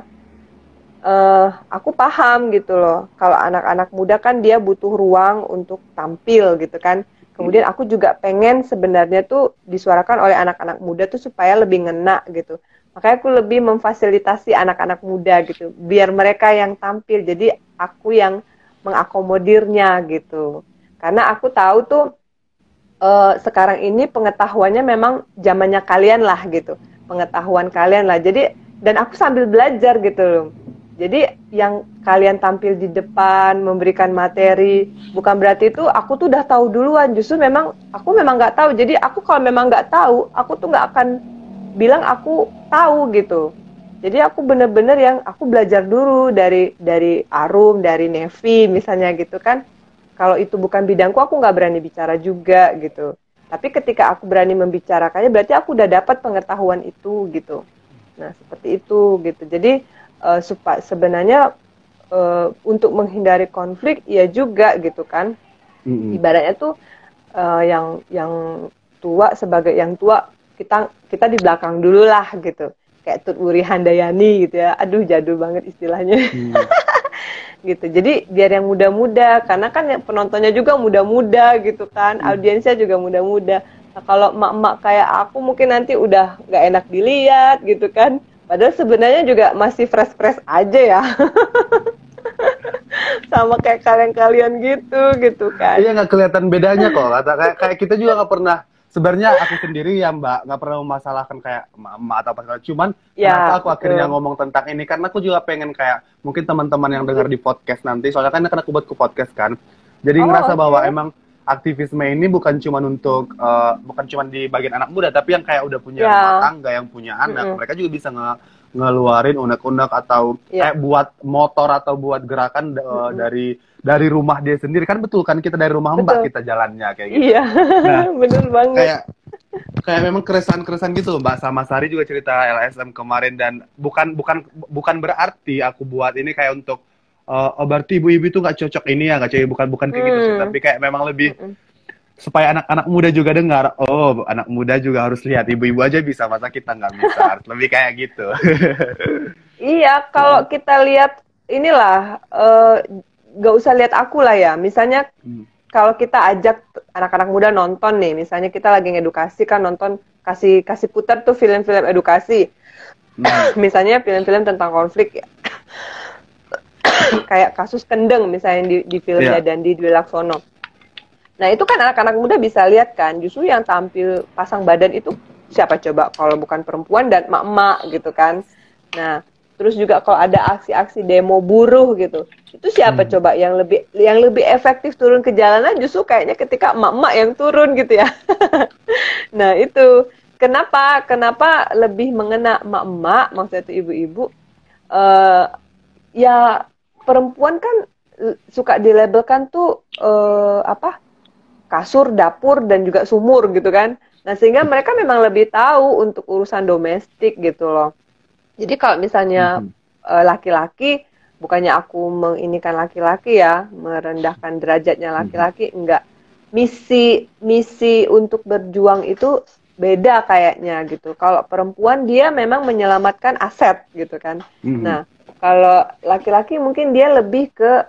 Uh, aku paham gitu loh. Kalau anak-anak muda kan dia butuh ruang untuk tampil gitu kan. Kemudian aku juga pengen sebenarnya tuh disuarakan oleh anak-anak muda tuh supaya lebih ngena gitu. Makanya aku lebih memfasilitasi anak-anak muda gitu, biar mereka yang tampil. Jadi aku yang mengakomodirnya gitu. Karena aku tahu tuh uh, sekarang ini pengetahuannya memang zamannya kalian lah gitu pengetahuan kalian lah. Jadi dan aku sambil belajar gitu loh. Jadi yang kalian tampil di depan memberikan materi bukan berarti itu aku tuh udah tahu duluan. Justru memang aku memang nggak tahu. Jadi aku kalau memang nggak tahu aku tuh nggak akan bilang aku tahu gitu. Jadi aku bener-bener yang aku belajar dulu dari dari Arum dari Nevi misalnya gitu kan. Kalau itu bukan bidangku aku nggak berani bicara juga gitu tapi ketika aku berani membicarakannya berarti aku udah dapat pengetahuan itu gitu. Nah seperti itu gitu. Jadi uh, sebenarnya uh, untuk menghindari konflik ya juga gitu kan. Mm-hmm. ibaratnya tuh uh, yang yang tua sebagai yang tua kita kita di belakang dulu lah gitu. Kayak Tut Wuri Handayani gitu ya. Aduh jadul banget istilahnya. Mm. [LAUGHS] gitu. Jadi biar yang muda-muda karena kan yang penontonnya juga muda-muda gitu kan mm. audiensnya juga muda-muda. Nah kalau emak-emak kayak aku mungkin nanti udah nggak enak dilihat gitu kan. Padahal sebenarnya juga masih fresh-fresh aja ya. [LAUGHS] Sama kayak kalian-kalian gitu gitu kan. Iya nggak kelihatan bedanya kok. Kata kayak kayak kita juga nggak pernah sebenarnya aku sendiri ya mbak nggak pernah memasalahkan kayak emak atau apa cuman ya, kenapa aku betul. akhirnya ngomong tentang ini karena aku juga pengen kayak mungkin teman-teman yang dengar di podcast nanti soalnya kan aku buat ke podcast kan jadi oh, ngerasa okay. bahwa emang aktivisme ini bukan cuma untuk uh, bukan cuma di bagian anak muda tapi yang kayak udah punya ya. rumah tangga yang punya anak mm -hmm. mereka juga bisa nge ngeluarin unek-unek atau yeah. kayak buat motor atau buat gerakan uh, mm-hmm. dari dari rumah dia sendiri kan betul kan kita dari rumah betul. mbak kita jalannya kayak gitu. Iya, [LAUGHS] nah, bener banget. Kayak kayak memang keresahan-keresahan gitu mbak sama Sari juga cerita LSM kemarin dan bukan bukan bukan berarti aku buat ini kayak untuk uh, oh berarti ibu-ibu itu nggak cocok ini ya nggak cocok bukan bukan kayak mm. gitu sih hmm. tapi kayak memang lebih mm -mm supaya anak-anak muda juga dengar oh anak muda juga harus lihat ibu-ibu aja bisa masa kita nggak bisa [LAUGHS] harus lebih kayak gitu iya kalau kita lihat inilah uh, nggak usah lihat aku lah ya misalnya hmm. kalau kita ajak anak-anak muda nonton nih misalnya kita lagi ngedukasi kan nonton kasih kasih putar tuh film-film edukasi hmm. [COUGHS] misalnya film-film tentang konflik ya [COUGHS] kayak kasus kendeng misalnya di, di filmnya yeah. dan di Dwi Laksono Nah itu kan anak-anak muda bisa lihat kan, justru yang tampil pasang badan itu siapa coba kalau bukan perempuan dan emak-emak gitu kan. Nah terus juga kalau ada aksi-aksi demo buruh gitu, itu siapa hmm. coba yang lebih yang lebih efektif turun ke jalanan justru kayaknya ketika emak-emak yang turun gitu ya. [LAUGHS] nah itu kenapa kenapa lebih mengena emak-emak maksudnya itu ibu-ibu uh, ya perempuan kan suka dilabelkan tuh uh, apa kasur, dapur dan juga sumur gitu kan. Nah, sehingga mereka memang lebih tahu untuk urusan domestik gitu loh. Jadi kalau misalnya mm-hmm. laki-laki bukannya aku menginikan laki-laki ya, merendahkan derajatnya mm-hmm. laki-laki enggak. Misi misi untuk berjuang itu beda kayaknya gitu. Kalau perempuan dia memang menyelamatkan aset gitu kan. Mm-hmm. Nah, kalau laki-laki mungkin dia lebih ke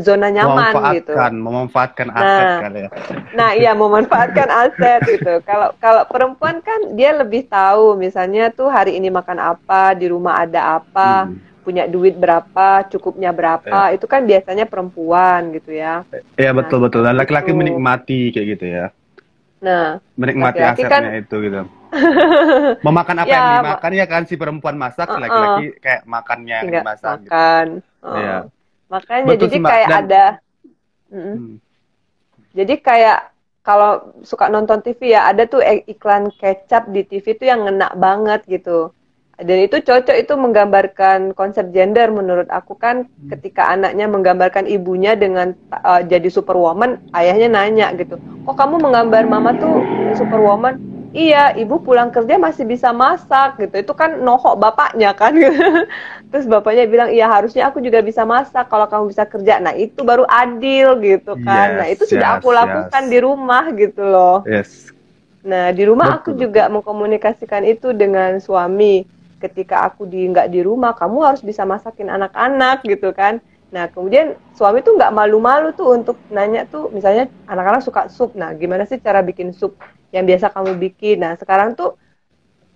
zona nyaman gitu. Memanfaatkan aset nah, kali ya. Nah, iya memanfaatkan [LAUGHS] aset gitu. Kalau kalau perempuan kan dia lebih tahu misalnya tuh hari ini makan apa, di rumah ada apa, hmm. Punya duit berapa, cukupnya berapa. Ya. Itu kan biasanya perempuan gitu ya. Iya, nah, betul betul. Dan laki-laki gitu. menikmati kayak gitu ya. Nah, menikmati laki -laki asetnya kan, itu gitu. [LAUGHS] Memakan apa ya, yang dimakan ya kan si perempuan masak, laki-laki uh -uh. kayak makannya yang dimasak gitu. makan. gitu. Uh. Ya Makanya Betul, jadi kayak Dan, ada hmm. Jadi kayak kalau suka nonton TV ya ada tuh iklan kecap di TV tuh yang ngena banget gitu. Dan itu cocok itu menggambarkan konsep gender menurut aku kan hmm. ketika anaknya menggambarkan ibunya dengan uh, jadi superwoman, ayahnya nanya gitu, kok kamu menggambar mama tuh superwoman? iya ibu pulang kerja masih bisa masak gitu itu kan nohok bapaknya kan [LAUGHS] terus bapaknya bilang iya harusnya aku juga bisa masak kalau kamu bisa kerja nah itu baru adil gitu kan yes, nah itu yes, sudah aku lakukan yes. di rumah gitu loh yes. nah di rumah betul, aku juga mengkomunikasikan itu dengan suami ketika aku di nggak di rumah kamu harus bisa masakin anak-anak gitu kan Nah, kemudian suami tuh nggak malu-malu tuh untuk nanya tuh, misalnya anak-anak suka sup. Nah, gimana sih cara bikin sup yang biasa kamu bikin? Nah, sekarang tuh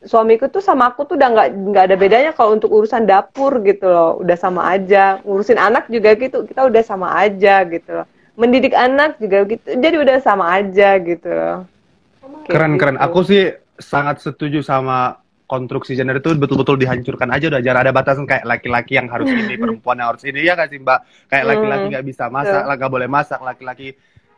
suamiku tuh sama aku tuh udah nggak nggak ada bedanya kalau untuk urusan dapur gitu loh, udah sama aja. Ngurusin anak juga gitu, kita udah sama aja gitu loh. Mendidik anak juga gitu, jadi udah sama aja gitu loh. Keren-keren. Gitu. Aku sih sangat setuju sama konstruksi gender itu betul-betul dihancurkan aja udah jarang ada batasan kayak laki-laki yang harus ini [LAUGHS] perempuan yang harus ini ya kan sih mbak? Kayak Hmm. laki-laki nggak bisa masak nggak boleh masak laki-laki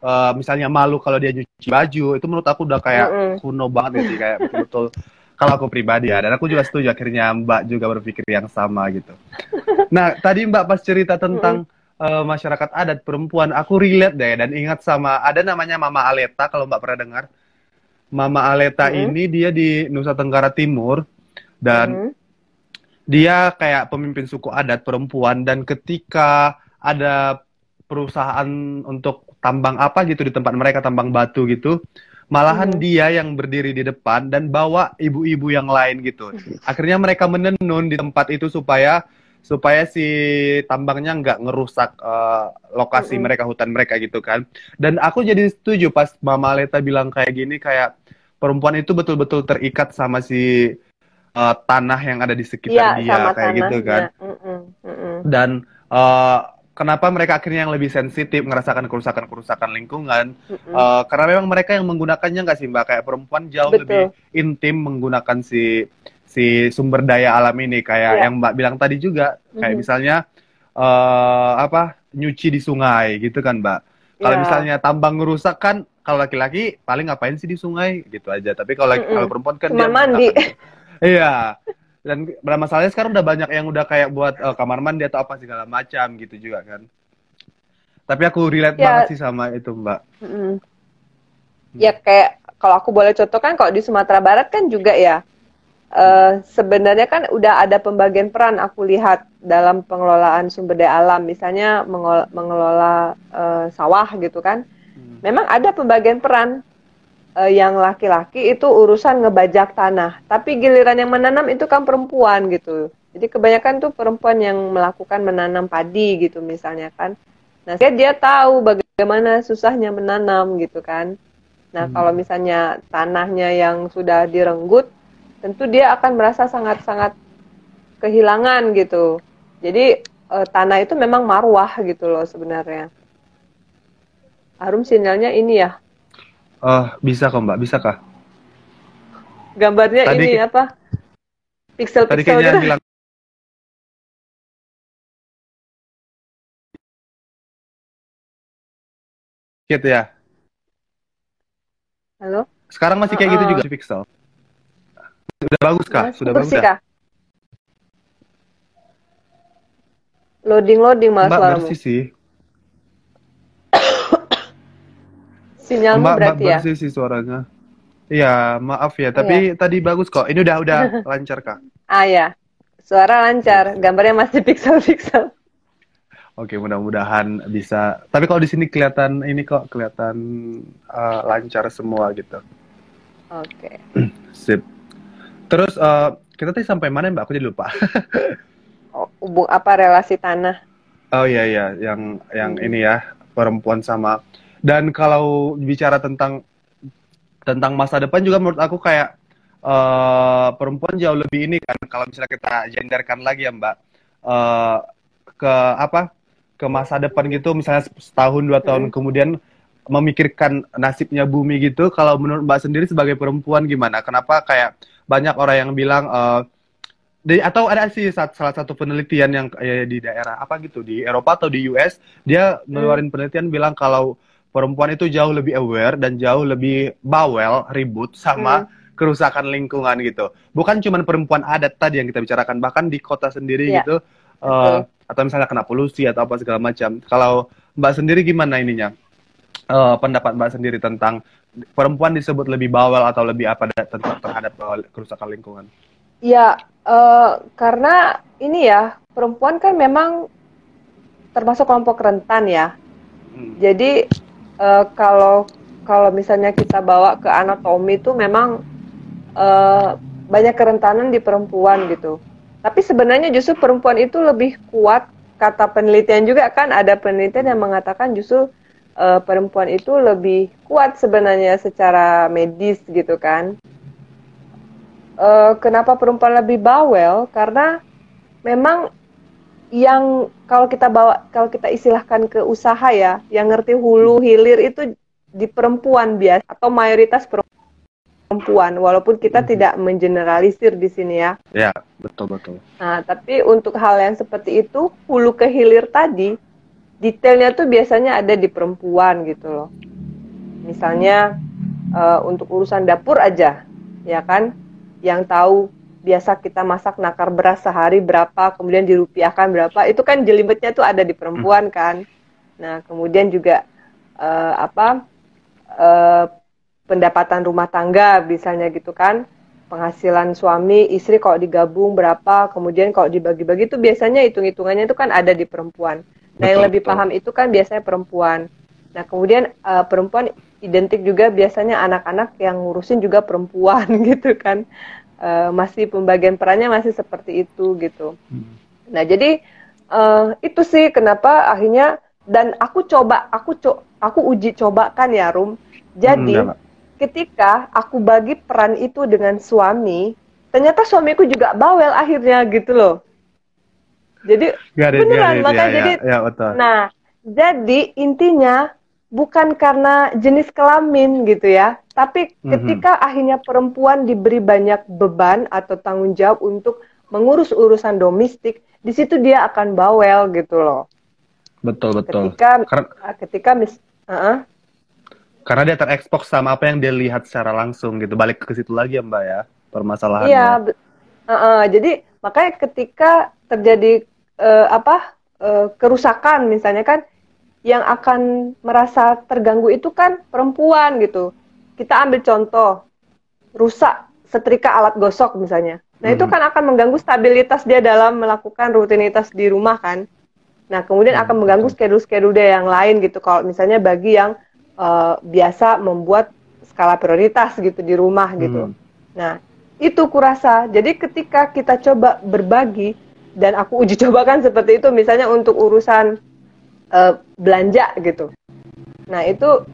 eh, misalnya malu kalau dia nyuci baju itu menurut aku udah kayak kuno banget ya sih kayak betul-betul [LAUGHS] kalau aku pribadi ya dan aku juga setuju akhirnya mbak juga berpikir yang sama gitu. Nah tadi mbak pas cerita tentang eh, masyarakat adat perempuan aku relate deh dan ingat sama ada namanya Mama Aleta kalau mbak pernah dengar Mama Aleta Mm-mm. ini dia di Nusa Tenggara Timur dan Mhm. dia kayak pemimpin suku adat perempuan dan ketika ada perusahaan untuk tambang apa gitu di tempat mereka tambang batu gitu malahan Mhm. dia yang berdiri di depan dan bawa ibu-ibu yang lain gitu akhirnya mereka menenun di tempat itu supaya supaya si tambangnya nggak ngerusak eh, lokasi Mhm. mereka hutan mereka gitu kan dan aku jadi setuju pas Mama Leta bilang kayak gini kayak perempuan itu betul-betul terikat sama si eh, tanah yang ada di sekitar dia sama kayak gitu kan tanahnya. Mm-mm, mm-mm. dan eh, kenapa mereka akhirnya yang lebih sensitif ngerasakan kerusakan-kerusakan lingkungan Mm-mm. Eh, karena memang mereka yang menggunakannya nggak sih mbak kayak perempuan jauh Betul. lebih intim menggunakan si si sumber daya alam ini kayak Iya. yang mbak bilang tadi juga kayak Mhm. misalnya eh apa nyuci di sungai gitu kan mbak kalau Iya. misalnya tambang ngerusak kan kalau laki-laki paling ngapain sih di sungai gitu aja tapi kalau laki- Mm-mm. kalau perempuan kan Cuma dia mandi. iya dan masalahnya sekarang udah banyak yang udah kayak buat eh, kamar mandi atau apa segala macam gitu juga kan tapi aku relate Ya. banget sih sama itu mbak Mm-mm. Ya kayak kalau aku boleh contoh kan kalau di Sumatera Barat kan juga ya eh, sebenarnya kan udah ada pembagian peran aku lihat dalam pengelolaan sumber daya alam. Misalnya mengol- mengelola eh, sawah gitu kan. Hmm. memang ada pembagian peran. Eh, yang laki-laki itu urusan ngebajak tanah. Tapi giliran yang menanam itu kan perempuan gitu. Jadi kebanyakan tuh perempuan yang melakukan menanam padi gitu misalnya kan. Nah dia dia tahu bagaimana susahnya menanam gitu kan. Nah Hmm. kalau misalnya tanahnya yang sudah direnggut tentu dia akan merasa sangat-sangat kehilangan gitu jadi eh, tanah itu memang marwah gitu loh sebenarnya Harum sinyalnya ini ya. Oh, bisa kok Mbak, bisa kah? Gambarnya Tadi ini apa? Tadi Pixel-pixel kayaknya gitu. bilang gitu ya. Halo? Sekarang masih kayak gitu Uh-uh. juga pixel. Sudah bagus kah? Mas, Sudah bagus bersih dah. kah? Loading-loading mas Mbak suaramu. bersih sih. Sinyalmu Mbak, Mbak berarti ya? bersih sih suaranya. Iya, maaf ya. Tapi tadi bagus kok. Ini udah udah [LAUGHS] lancar kah? Ah ya. Suara lancar. Gambarnya masih pixel-pixel. Oke, mudah-mudahan bisa. Tapi kalau di sini kelihatan ini kok kelihatan uh, lancar semua gitu. Oke. [CLEARS THROAT] Sip. Terus uh, kita tadi sampai mana Mbak? Aku jadi lupa. [LAUGHS] Oh, hubung apa relasi tanah? Oh iya iya, yang yang Hmm. ini ya perempuan sama. Dan kalau bicara tentang tentang masa depan juga menurut aku kayak eh perempuan jauh lebih ini kan kalau misalnya kita genderkan lagi ya Mbak eh ke apa ke masa depan gitu misalnya setahun dua tahun Hmm. kemudian memikirkan nasibnya bumi gitu kalau menurut Mbak sendiri sebagai perempuan gimana? Kenapa kayak banyak orang yang bilang eh di, atau ada sih salah satu penelitian yang eh, di daerah apa gitu di Eropa atau di US dia ngeluarin penelitian bilang kalau perempuan itu jauh lebih aware dan jauh lebih bawel ribut sama kerusakan lingkungan gitu. Bukan cuma perempuan adat tadi yang kita bicarakan bahkan di kota sendiri Iya, gitu eh, atau misalnya kena polusi atau apa segala macam. Kalau mbak sendiri gimana ininya Eh, pendapat mbak sendiri tentang perempuan disebut lebih bawel atau lebih apa tentang terhadap eh, kerusakan lingkungan Ya, eh, karena ini ya, perempuan kan memang termasuk kelompok rentan ya. Hmm. Jadi eh, kalau kalau misalnya kita bawa ke anatomi itu memang eh, banyak kerentanan di perempuan gitu. Tapi sebenarnya justru perempuan itu lebih kuat. Kata penelitian juga kan ada penelitian yang mengatakan justru eh, perempuan itu lebih kuat sebenarnya secara medis gitu kan. Eh, kenapa perempuan lebih bawel? Karena memang yang kalau kita bawa kalau kita istilahkan ke usaha ya, yang ngerti hulu hilir itu di perempuan biasa atau mayoritas perempuan perempuan, walaupun kita hmm. tidak mengeneralisir di sini ya. Ya, betul betul. Nah, tapi untuk hal yang seperti itu, hulu ke hilir tadi, detailnya tuh biasanya ada di perempuan gitu loh. Misalnya uh, untuk urusan dapur aja, ya kan, yang tahu biasa kita masak nakar beras sehari berapa, kemudian dirupiahkan berapa, itu kan jelimetnya tuh ada di perempuan kan. Nah, kemudian juga uh, apa? Uh, pendapatan rumah tangga misalnya gitu kan penghasilan suami istri kalau digabung berapa kemudian kalau dibagi-bagi itu biasanya hitung-hitungannya itu kan ada di perempuan nah betul, yang lebih betul. paham itu kan biasanya perempuan nah kemudian uh, perempuan identik juga biasanya anak-anak yang ngurusin juga perempuan [LAUGHS] gitu kan uh, masih pembagian perannya masih seperti itu gitu hmm. nah jadi uh, itu sih kenapa akhirnya dan aku coba aku co aku uji cobakan ya Rum jadi hmm, ketika aku bagi peran itu dengan suami, ternyata suamiku juga bawel akhirnya gitu loh. Jadi garit, beneran garit, makanya ya, jadi ya, ya, nah jadi intinya bukan karena jenis kelamin gitu ya, tapi mm-hmm. ketika akhirnya perempuan diberi banyak beban atau tanggung jawab untuk mengurus urusan domestik, di situ dia akan bawel gitu loh. Betul betul. Ketika Karena... ketika mis, uh-uh, karena dia terekspos sama apa yang dia lihat secara langsung gitu. Balik ke situ lagi ya Mbak ya permasalahannya. Iya, uh, uh, jadi makanya ketika terjadi uh, apa uh, kerusakan misalnya kan, yang akan merasa terganggu itu kan perempuan gitu. Kita ambil contoh rusak setrika alat gosok misalnya. Nah hmm. itu kan akan mengganggu stabilitas dia dalam melakukan rutinitas di rumah kan. Nah kemudian akan mengganggu schedule-schedule dia yang lain gitu. Kalau misalnya bagi yang uh, biasa membuat skala prioritas gitu di rumah gitu. Hmm. Nah, itu kurasa. Jadi ketika kita coba berbagi dan aku uji [LAUGHS] cobakan seperti itu misalnya untuk urusan uh, belanja gitu. Nah, itu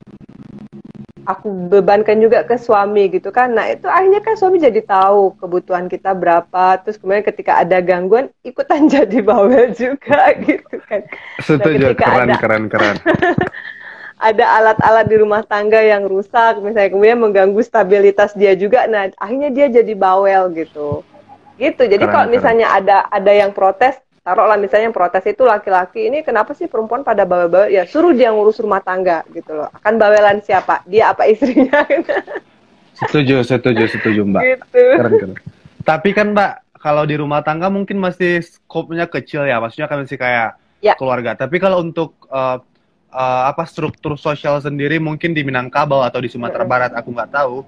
aku bebankan juga ke suami gitu kan. Nah, itu akhirnya kan suami jadi tahu kebutuhan kita berapa. Terus kemudian ketika ada gangguan ikutan [LAUGHS] jadi bawel juga gitu kan. [LAUGHS] Setuju, nah, keren, ada, keren, keren. ada alat-alat di rumah tangga yang rusak misalnya kemudian mengganggu stabilitas dia juga nah akhirnya dia jadi bawel gitu gitu. Jadi kalau misalnya ada ada yang protes taruhlah misalnya yang protes itu laki-laki ini kenapa sih perempuan pada bawel-bawel ya suruh dia ngurus rumah tangga gitu loh. Akan bawelan siapa? Dia apa istrinya? [LAUGHS] Setuju setuju setuju mbak. Gitu. keren keren. Tapi kan mbak kalau di rumah tangga mungkin masih skopnya kecil ya. Maksudnya kan masih kayak ya. keluarga. Tapi kalau untuk uh, uh, apa struktur sosial sendiri mungkin di Minangkabau atau di Sumatera Barat aku nggak tahu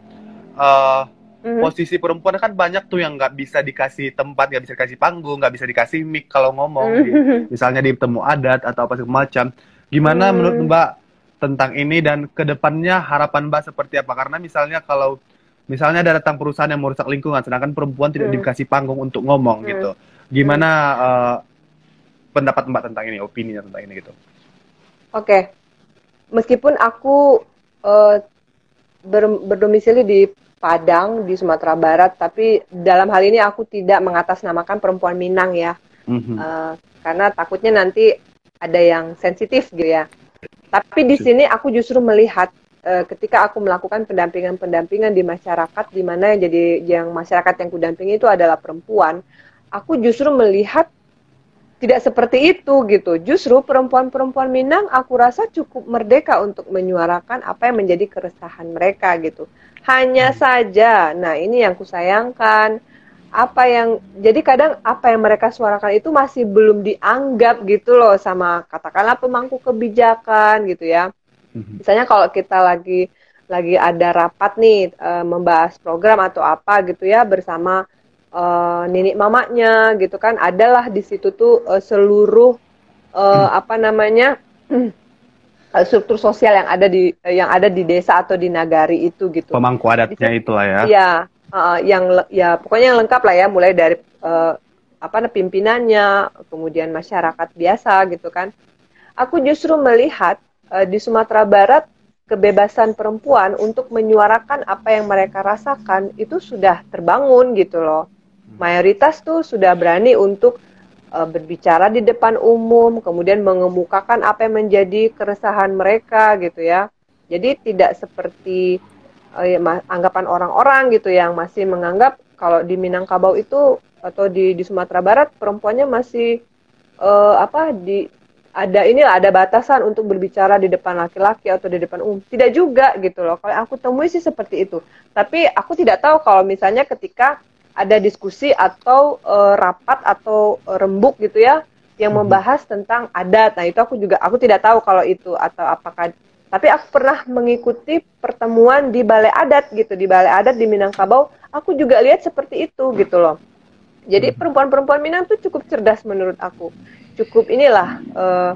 uh, mm-hmm. posisi perempuan kan banyak tuh yang nggak bisa dikasih tempat nggak bisa dikasih panggung nggak bisa dikasih mic kalau ngomong mm-hmm. misalnya di temu adat atau apa segala macam gimana mm-hmm. menurut Mbak tentang ini dan ke depannya harapan Mbak seperti apa karena misalnya kalau misalnya ada datang perusahaan yang merusak lingkungan sedangkan perempuan tidak mm. dikasih panggung untuk ngomong mm. gitu gimana uh, pendapat Mbak tentang ini opini tentang ini gitu Oke, okay. meskipun aku uh, ber, berdomisili di Padang di Sumatera Barat, tapi dalam hal ini aku tidak mengatasnamakan perempuan Minang ya, mm-hmm. uh, karena takutnya nanti ada yang sensitif gitu ya. Tapi di sini aku justru melihat uh, ketika aku melakukan pendampingan-pendampingan di masyarakat, di mana yang jadi yang masyarakat yang kudampingi itu adalah perempuan, aku justru melihat tidak seperti itu gitu. Justru perempuan-perempuan Minang aku rasa cukup merdeka untuk menyuarakan apa yang menjadi keresahan mereka gitu. Hanya hmm. saja, nah ini yang kusayangkan, apa yang jadi kadang apa yang mereka suarakan itu masih belum dianggap gitu loh sama katakanlah pemangku kebijakan gitu ya. Hmm. Misalnya kalau kita lagi lagi ada rapat nih e, membahas program atau apa gitu ya bersama uh, nenek mamanya gitu kan adalah di situ tuh uh, seluruh uh, hmm. apa namanya [CLEARS THROAT] struktur sosial yang ada di yang ada di desa atau di nagari itu gitu. Pemangku adatnya itu lah ya. ya uh, yang ya pokoknya yang lengkap lah ya mulai dari uh, apa pimpinannya kemudian masyarakat biasa gitu kan. Aku justru melihat uh, di Sumatera Barat kebebasan perempuan untuk menyuarakan apa yang mereka rasakan itu sudah terbangun gitu loh. Mayoritas tuh sudah berani untuk berbicara di depan umum, kemudian mengemukakan apa yang menjadi keresahan mereka gitu ya. Jadi tidak seperti uh, ya, anggapan orang-orang gitu yang masih menganggap kalau di Minangkabau itu atau di di Sumatera Barat perempuannya masih uh, apa di ada ini ada batasan untuk berbicara di depan laki-laki atau di depan umum. Tidak juga gitu loh. Kalau aku temui sih seperti itu. Tapi aku tidak tahu kalau misalnya ketika ada diskusi atau uh, rapat atau uh, rembuk gitu ya yang mhm. membahas tentang adat. Nah, itu aku juga aku tidak tahu kalau itu atau apakah tapi aku pernah mengikuti pertemuan di balai adat gitu, di balai adat di Minangkabau. Aku juga lihat seperti itu gitu loh. Jadi mhm. perempuan-perempuan Minang tuh cukup cerdas menurut aku cukup inilah uh,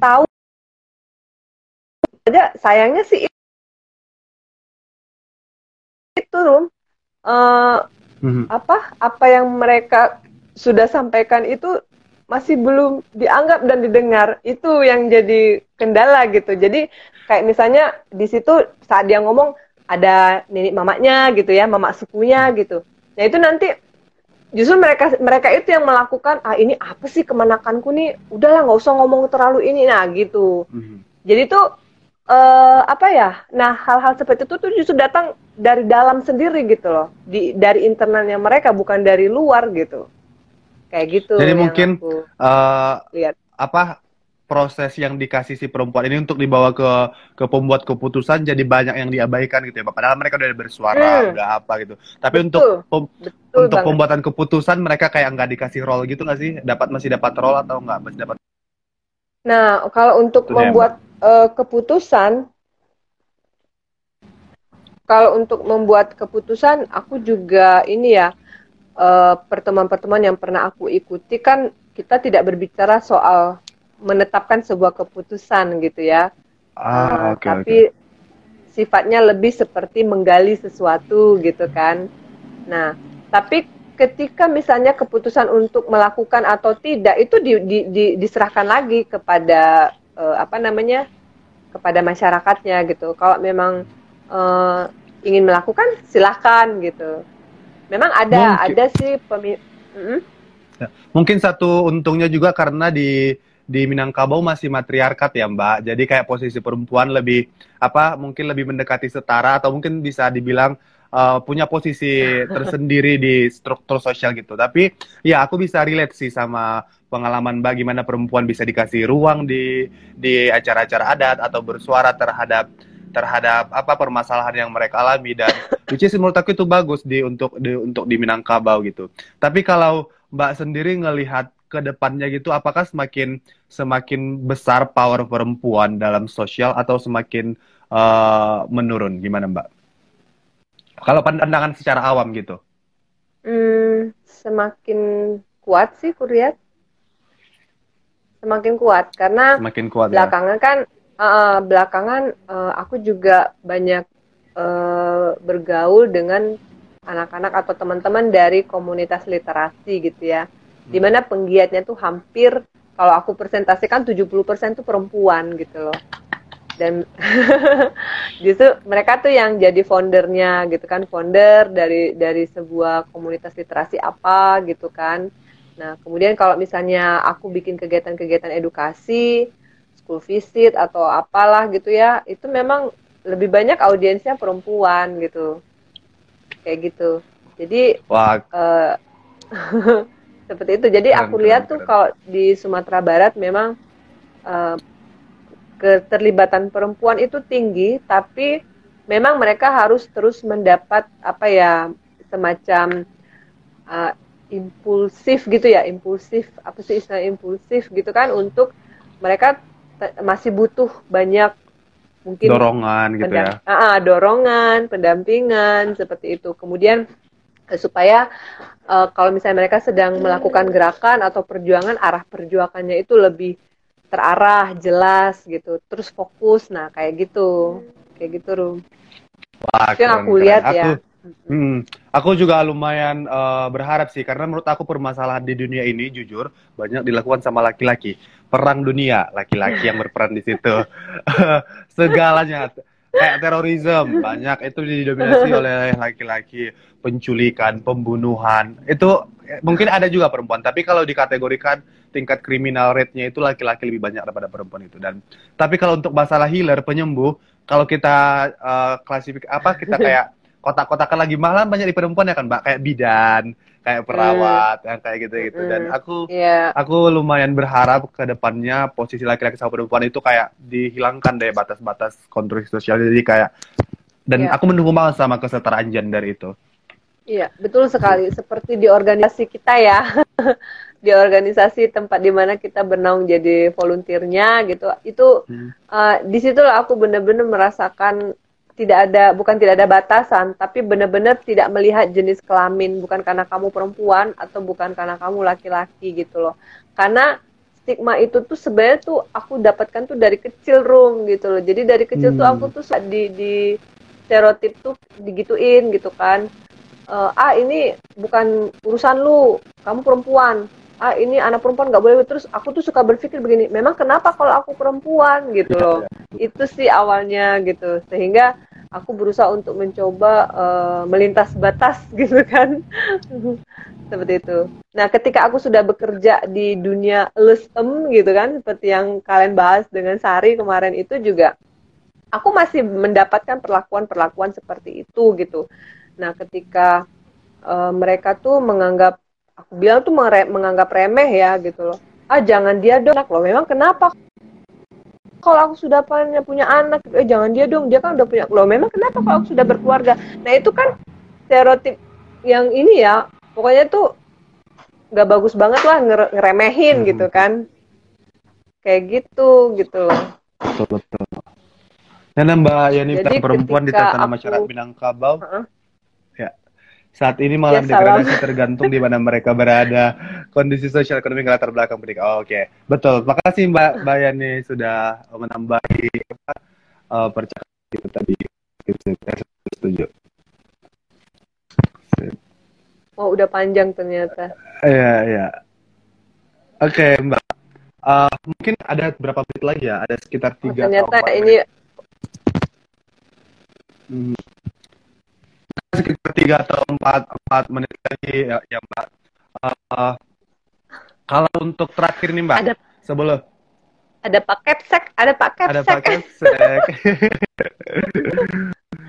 tahu aja sayangnya sih itu rum uh, mm-hmm. apa? Apa yang mereka sudah sampaikan itu masih belum dianggap dan didengar. Itu yang jadi kendala gitu. Jadi kayak misalnya di situ saat dia ngomong ada nenek mamanya gitu ya mama sukunya gitu. Nah itu nanti justru mereka mereka itu yang melakukan ah ini apa sih kemenakanku nih? Udahlah nggak usah ngomong terlalu ini. Nah gitu. Mm-hmm. jadi tuh uh, apa ya nah hal-hal seperti itu tuh justru datang dari dalam sendiri gitu loh di dari internalnya mereka bukan dari luar gitu kayak gitu jadi mungkin uh, lihat apa proses yang dikasih si perempuan ini untuk dibawa ke ke pembuat keputusan jadi banyak yang diabaikan gitu ya Pak. Padahal mereka udah bersuara, hmm. udah apa gitu. Tapi Betul. untuk pem, Betul untuk banget. pembuatan keputusan mereka kayak nggak dikasih role gitu nggak sih? Dapat masih dapat role atau nggak masih dapat? Nah, kalau untuk Itu membuat uh, keputusan kalau untuk membuat keputusan aku juga ini ya uh, pertemuan-pertemuan yang pernah aku ikuti kan kita tidak berbicara soal menetapkan sebuah keputusan gitu ya. Ah, uh, okay, tapi okay. sifatnya lebih seperti menggali sesuatu gitu kan. Nah, tapi ketika misalnya keputusan untuk melakukan atau tidak itu di, di, di, diserahkan lagi kepada uh, apa namanya kepada masyarakatnya gitu. Kalau memang uh, ingin melakukan silahkan gitu. Memang ada mungkin. ada sih pemi mm -hmm. Mungkin satu untungnya juga karena di di Minangkabau masih matriarkat ya Mbak. Jadi kayak posisi perempuan lebih apa mungkin lebih mendekati setara atau mungkin bisa dibilang uh, punya posisi [LAUGHS] tersendiri di struktur sosial gitu. Tapi ya aku bisa relate sih sama pengalaman bagaimana perempuan bisa dikasih ruang di di acara-acara adat atau bersuara terhadap terhadap apa permasalahan yang mereka alami dan [LAUGHS] which is menurut aku itu bagus di untuk di untuk di Minangkabau gitu. Tapi kalau Mbak sendiri ngelihat ke depannya gitu apakah semakin semakin besar power perempuan dalam sosial atau semakin uh, menurun gimana Mbak? Kalau pandangan secara awam gitu. Hmm, semakin kuat sih kuriat. Semakin kuat karena semakin kuat ya. belakangan ya? kan uh, belakangan uh, aku juga banyak uh, bergaul dengan anak-anak atau teman-teman dari komunitas literasi gitu ya di mana penggiatnya tuh hampir kalau aku presentasikan 70% tuh perempuan gitu loh dan [LAUGHS] justru mereka tuh yang jadi foundernya gitu kan founder dari dari sebuah komunitas literasi apa gitu kan. Nah kemudian kalau misalnya aku bikin kegiatan-kegiatan edukasi school visit atau apalah gitu ya itu memang lebih banyak audiensnya perempuan gitu. Kayak gitu. Jadi Wah. Uh, [LAUGHS] seperti itu. Jadi aku lihat tuh kalau di Sumatera Barat memang uh, keterlibatan perempuan itu tinggi tapi memang mereka harus terus mendapat apa ya semacam uh, impulsif gitu ya impulsif apa sih istilah impulsif gitu kan untuk mereka masih butuh banyak mungkin dorongan gitu ya. Uh, dorongan pendampingan seperti itu. Kemudian supaya uh, kalau misalnya mereka sedang melakukan gerakan atau perjuangan arah perjuangannya itu lebih terarah jelas gitu terus fokus. Nah kayak gitu. Kayak gitu rum. Wah, itu yang aku keren. lihat aku, ya hmm, aku juga lumayan uh, berharap sih karena menurut aku permasalahan di dunia ini jujur banyak dilakukan sama laki-laki. Perang dunia laki-laki yang berperan di situ. [LAUGHS] Segalanya. Kayak terorisme banyak. Itu didominasi oleh laki-laki. Penculikan pembunuhan. Itu mungkin ada juga perempuan tapi kalau dikategorikan tingkat kriminal rate-nya itu laki-laki lebih banyak daripada perempuan itu dan tapi kalau untuk masalah healer penyembuh kalau kita uh, klasifik apa kita [LAUGHS] kayak kotak-kotakan lagi malam banyak di perempuan ya kan mbak kayak bidan kayak perawat yang kayak gitu gitu dan Mm. aku Iya. aku lumayan berharap ke depannya posisi laki-laki sama perempuan itu kayak dihilangkan deh batas-batas konstruksi sosial jadi kayak dan Iya. aku mendukung banget sama kesetaraan gender itu Iya, betul sekali. Seperti di organisasi kita ya, [LAUGHS] di organisasi tempat di mana kita bernaung jadi volunteernya gitu. Itu Hmm. eh, di situ aku benar-benar merasakan tidak ada, bukan tidak ada batasan, tapi benar-benar tidak melihat jenis kelamin, bukan karena kamu perempuan atau bukan karena kamu laki-laki gitu loh. Karena stigma itu tuh sebenarnya tuh aku dapatkan tuh dari kecil room gitu loh. Jadi dari kecil tuh Hmm. aku tuh di di stereotip tuh digituin gitu kan eh, ah ini bukan urusan lu, kamu perempuan. Ah ini anak perempuan nggak boleh. Terus aku tuh suka berpikir begini, memang kenapa kalau aku perempuan gitu loh. Itu sih awalnya gitu. Sehingga aku berusaha untuk mencoba eh, melintas batas [LAUGHS] gitu kan. seperti itu. Nah, ketika aku sudah bekerja di dunia LSM gitu kan, seperti yang kalian bahas dengan Sari kemarin itu juga aku masih mendapatkan perlakuan-perlakuan seperti itu gitu. Nah, ketika eh, mereka tuh menganggap, aku bilang tuh menganggap remeh ya gitu loh. Ah, jangan dia dong, loh. Memang kenapa? Kalau aku sudah punya punya anak, eh jangan dia dong, dia kan udah punya. Loh, memang kenapa kalau aku sudah berkeluarga? Nah, itu kan stereotip yang ini ya, pokoknya tuh nggak bagus banget lah ngere- ngeremehin Hmm. gitu kan. Kayak gitu, gitu loh. betul betul dan mbak Yani perempuan di tatanan aku- masyarakat Minangkabau Heeh. ya saat ini malah Ya, degradasi tergantung di mana mereka berada kondisi sosial ekonomi latar belakang pendidikan Oh, oke betul makasih mbak mbak Yani sudah menambahi apa, eh, percakapan itu tadi setuju Oh, udah panjang ternyata. Iya, iya. Oke, Mbak. Eh, mungkin ada berapa menit lagi ya? Ada sekitar Oh, tiga ternyata atau empat ini. Hmm. Sekitar tiga atau empat, empat menit lagi ya, ya Mbak. Eh, kalau untuk terakhir nih Mbak, Ada- sebelum ada paket sek, ada paket ada sek. paket sek.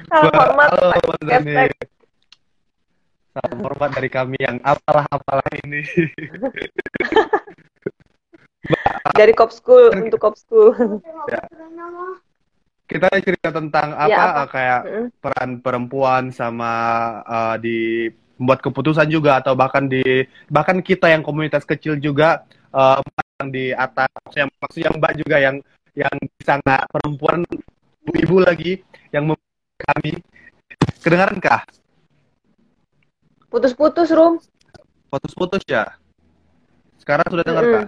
Salam hormat Halo, Pak. Keptek. Salam hormat dari kami yang apalah-apalah ini. [LAUGHS] dari Cop School [LAUGHS] untuk Cop School. Kita cerita tentang apa, Ya, apa? kayak Mm. peran perempuan sama eh, di membuat keputusan juga atau bahkan di bahkan kita yang komunitas kecil juga eh, yang di atas yang maksudnya Mbak juga yang yang bisa nggak perempuan ibu lagi yang kami kedengaran kah Putus-putus room. putus-putus ya sekarang sudah dengar Mm-mm. kah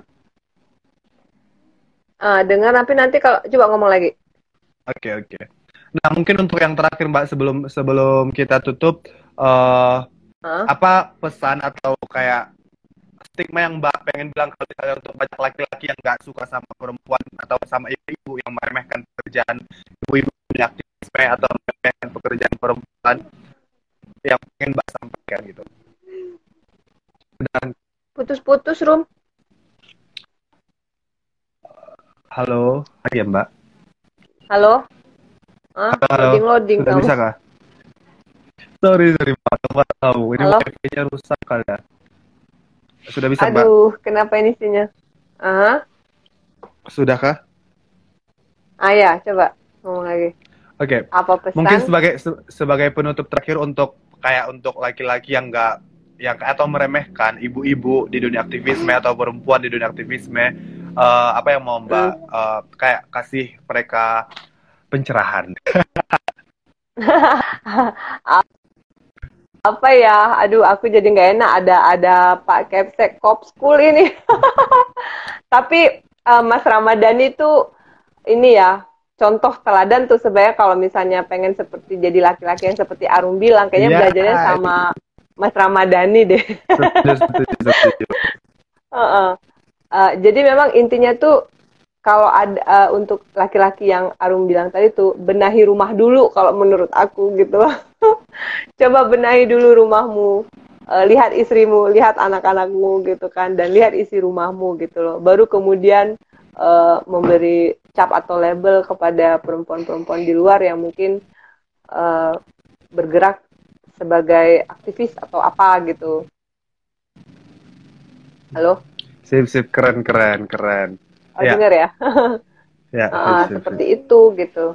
Ah, dengar tapi nanti kalau coba ngomong lagi. Oke oke nah mungkin untuk yang terakhir Mbak sebelum sebelum kita tutup eh Hah? apa pesan atau kayak stigma yang Mbak pengen bilang kalau misalnya untuk banyak laki-laki yang nggak suka sama perempuan atau sama ibu-ibu yang meremehkan pekerjaan ibu-ibu aktivisme atau meremehkan pekerjaan perempuan yang pengen Mbak sampaikan gitu. Dan Putus-putus room. halo, ya Mbak. Halo? Ah, Halo, loading loading Sudah kamu. bisa kah? Sorry, sorry Mbak tahu. Ini wifi-nya rusak kali ya. Sudah bisa Mbak? Aduh, kenapa ini sinyal? Ah, Sudah kah? ah ya, coba ngomong lagi. Oke. Apa pesan? Mungkin sebagai se- sebagai penutup terakhir untuk kayak untuk laki-laki yang enggak yang atau meremehkan ibu-ibu di dunia aktivisme atau perempuan di dunia aktivisme eh, apa yang mau Mbak eh, kayak kasih mereka pencerahan. [LAUGHS] apa ya? Aduh, aku jadi nggak enak ada ada Pak Kepsek Cop School ini. [LAUGHS] Tapi eh, Mas Ramadhani itu ini ya contoh teladan tuh sebenarnya kalau misalnya pengen seperti jadi laki-laki yang seperti Arum bilang, kayaknya Iya. belajarnya sama Mas Ramadhani deh. Setuju, setuju, [LAUGHS] Eh, jadi memang intinya tuh kalau ada eh, untuk laki-laki yang Arum bilang tadi tuh benahi rumah dulu kalau menurut aku gitu. [LAUGHS] Coba benahi dulu rumahmu. Eh, lihat istrimu, lihat anak-anakmu gitu kan dan lihat isi rumahmu gitu loh. Baru kemudian uh, memberi cap atau label kepada perempuan-perempuan di luar yang mungkin uh, bergerak sebagai aktivis atau apa gitu. Halo? Sip, sip, keren, keren, keren. Oh, ya. dengar [LAUGHS] ya? ya, sip, uh, sip, seperti sip. itu gitu.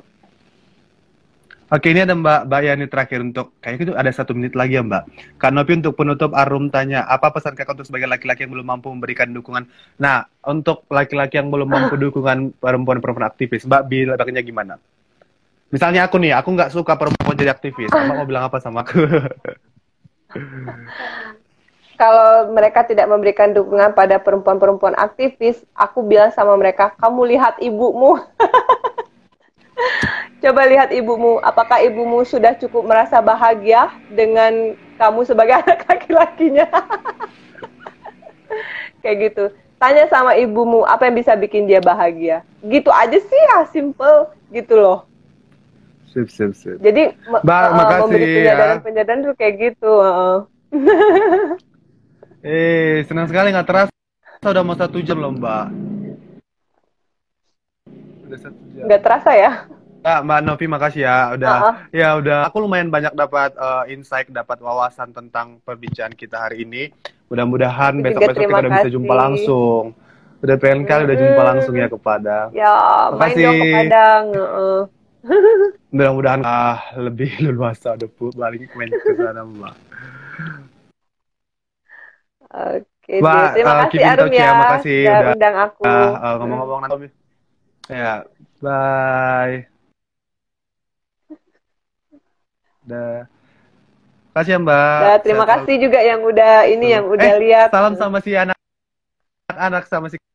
Oke, ini ada Mbak Mbak Yani terakhir untuk kayaknya itu ada satu menit lagi ya Mbak. Kak Nopi untuk penutup Arum tanya, apa pesan kakak untuk sebagai laki-laki yang belum mampu memberikan dukungan? Nah, untuk laki-laki yang belum mampu [LAUGHS] dukungan perempuan-perempuan aktivis, Mbak bilangnya gimana? Misalnya aku nih, aku nggak suka perempuan jadi aktivis, Mbak mau bilang apa sama aku? [LAUGHS] Kalau mereka tidak memberikan dukungan pada perempuan-perempuan aktivis, aku bilang sama mereka, kamu lihat ibumu. [LAUGHS] Coba lihat ibumu, apakah ibumu sudah cukup merasa bahagia dengan kamu sebagai [LAUGHS] anak laki-lakinya? [LAUGHS] Kayak gitu. Tanya sama ibumu apa yang bisa bikin dia bahagia. Gitu aja sih ya, simple gitu loh. Sip, sip, sip. Jadi Mbak, uh, makasih memberi penyadaran-penyadaran ya. tuh kayak gitu. Uh. Eh, senang sekali nggak terasa udah mau satu jam loh Mbak. Udah satu jam. Nggak terasa ya? Ya, Mbak Novi makasih ya udah uh -uh. ya udah aku lumayan banyak dapat uh, insight dapat wawasan tentang perbincangan kita hari ini. Mudah-mudahan besok-besok kita udah bisa jumpa langsung. Udah pengen kali udah jumpa langsung ya kepada. Ya, makasih. main dong ke Padang. Uh. [LAUGHS] Mudah-mudahan uh, lebih [LAUGHS] leluasa udah balik main ke sana, Mbak. Oke, Mbak, terima uh, kasih Arum ya, ya. Makasih udah, udah undang aku. Uh, uh, ngomong-ngomong nanti. Ya, bye. Dah. Kasih ya Mbak. Dah, terima Sehat kasih juga yang udah ini yang udah eh, lihat. Salam sama si anak anak sama si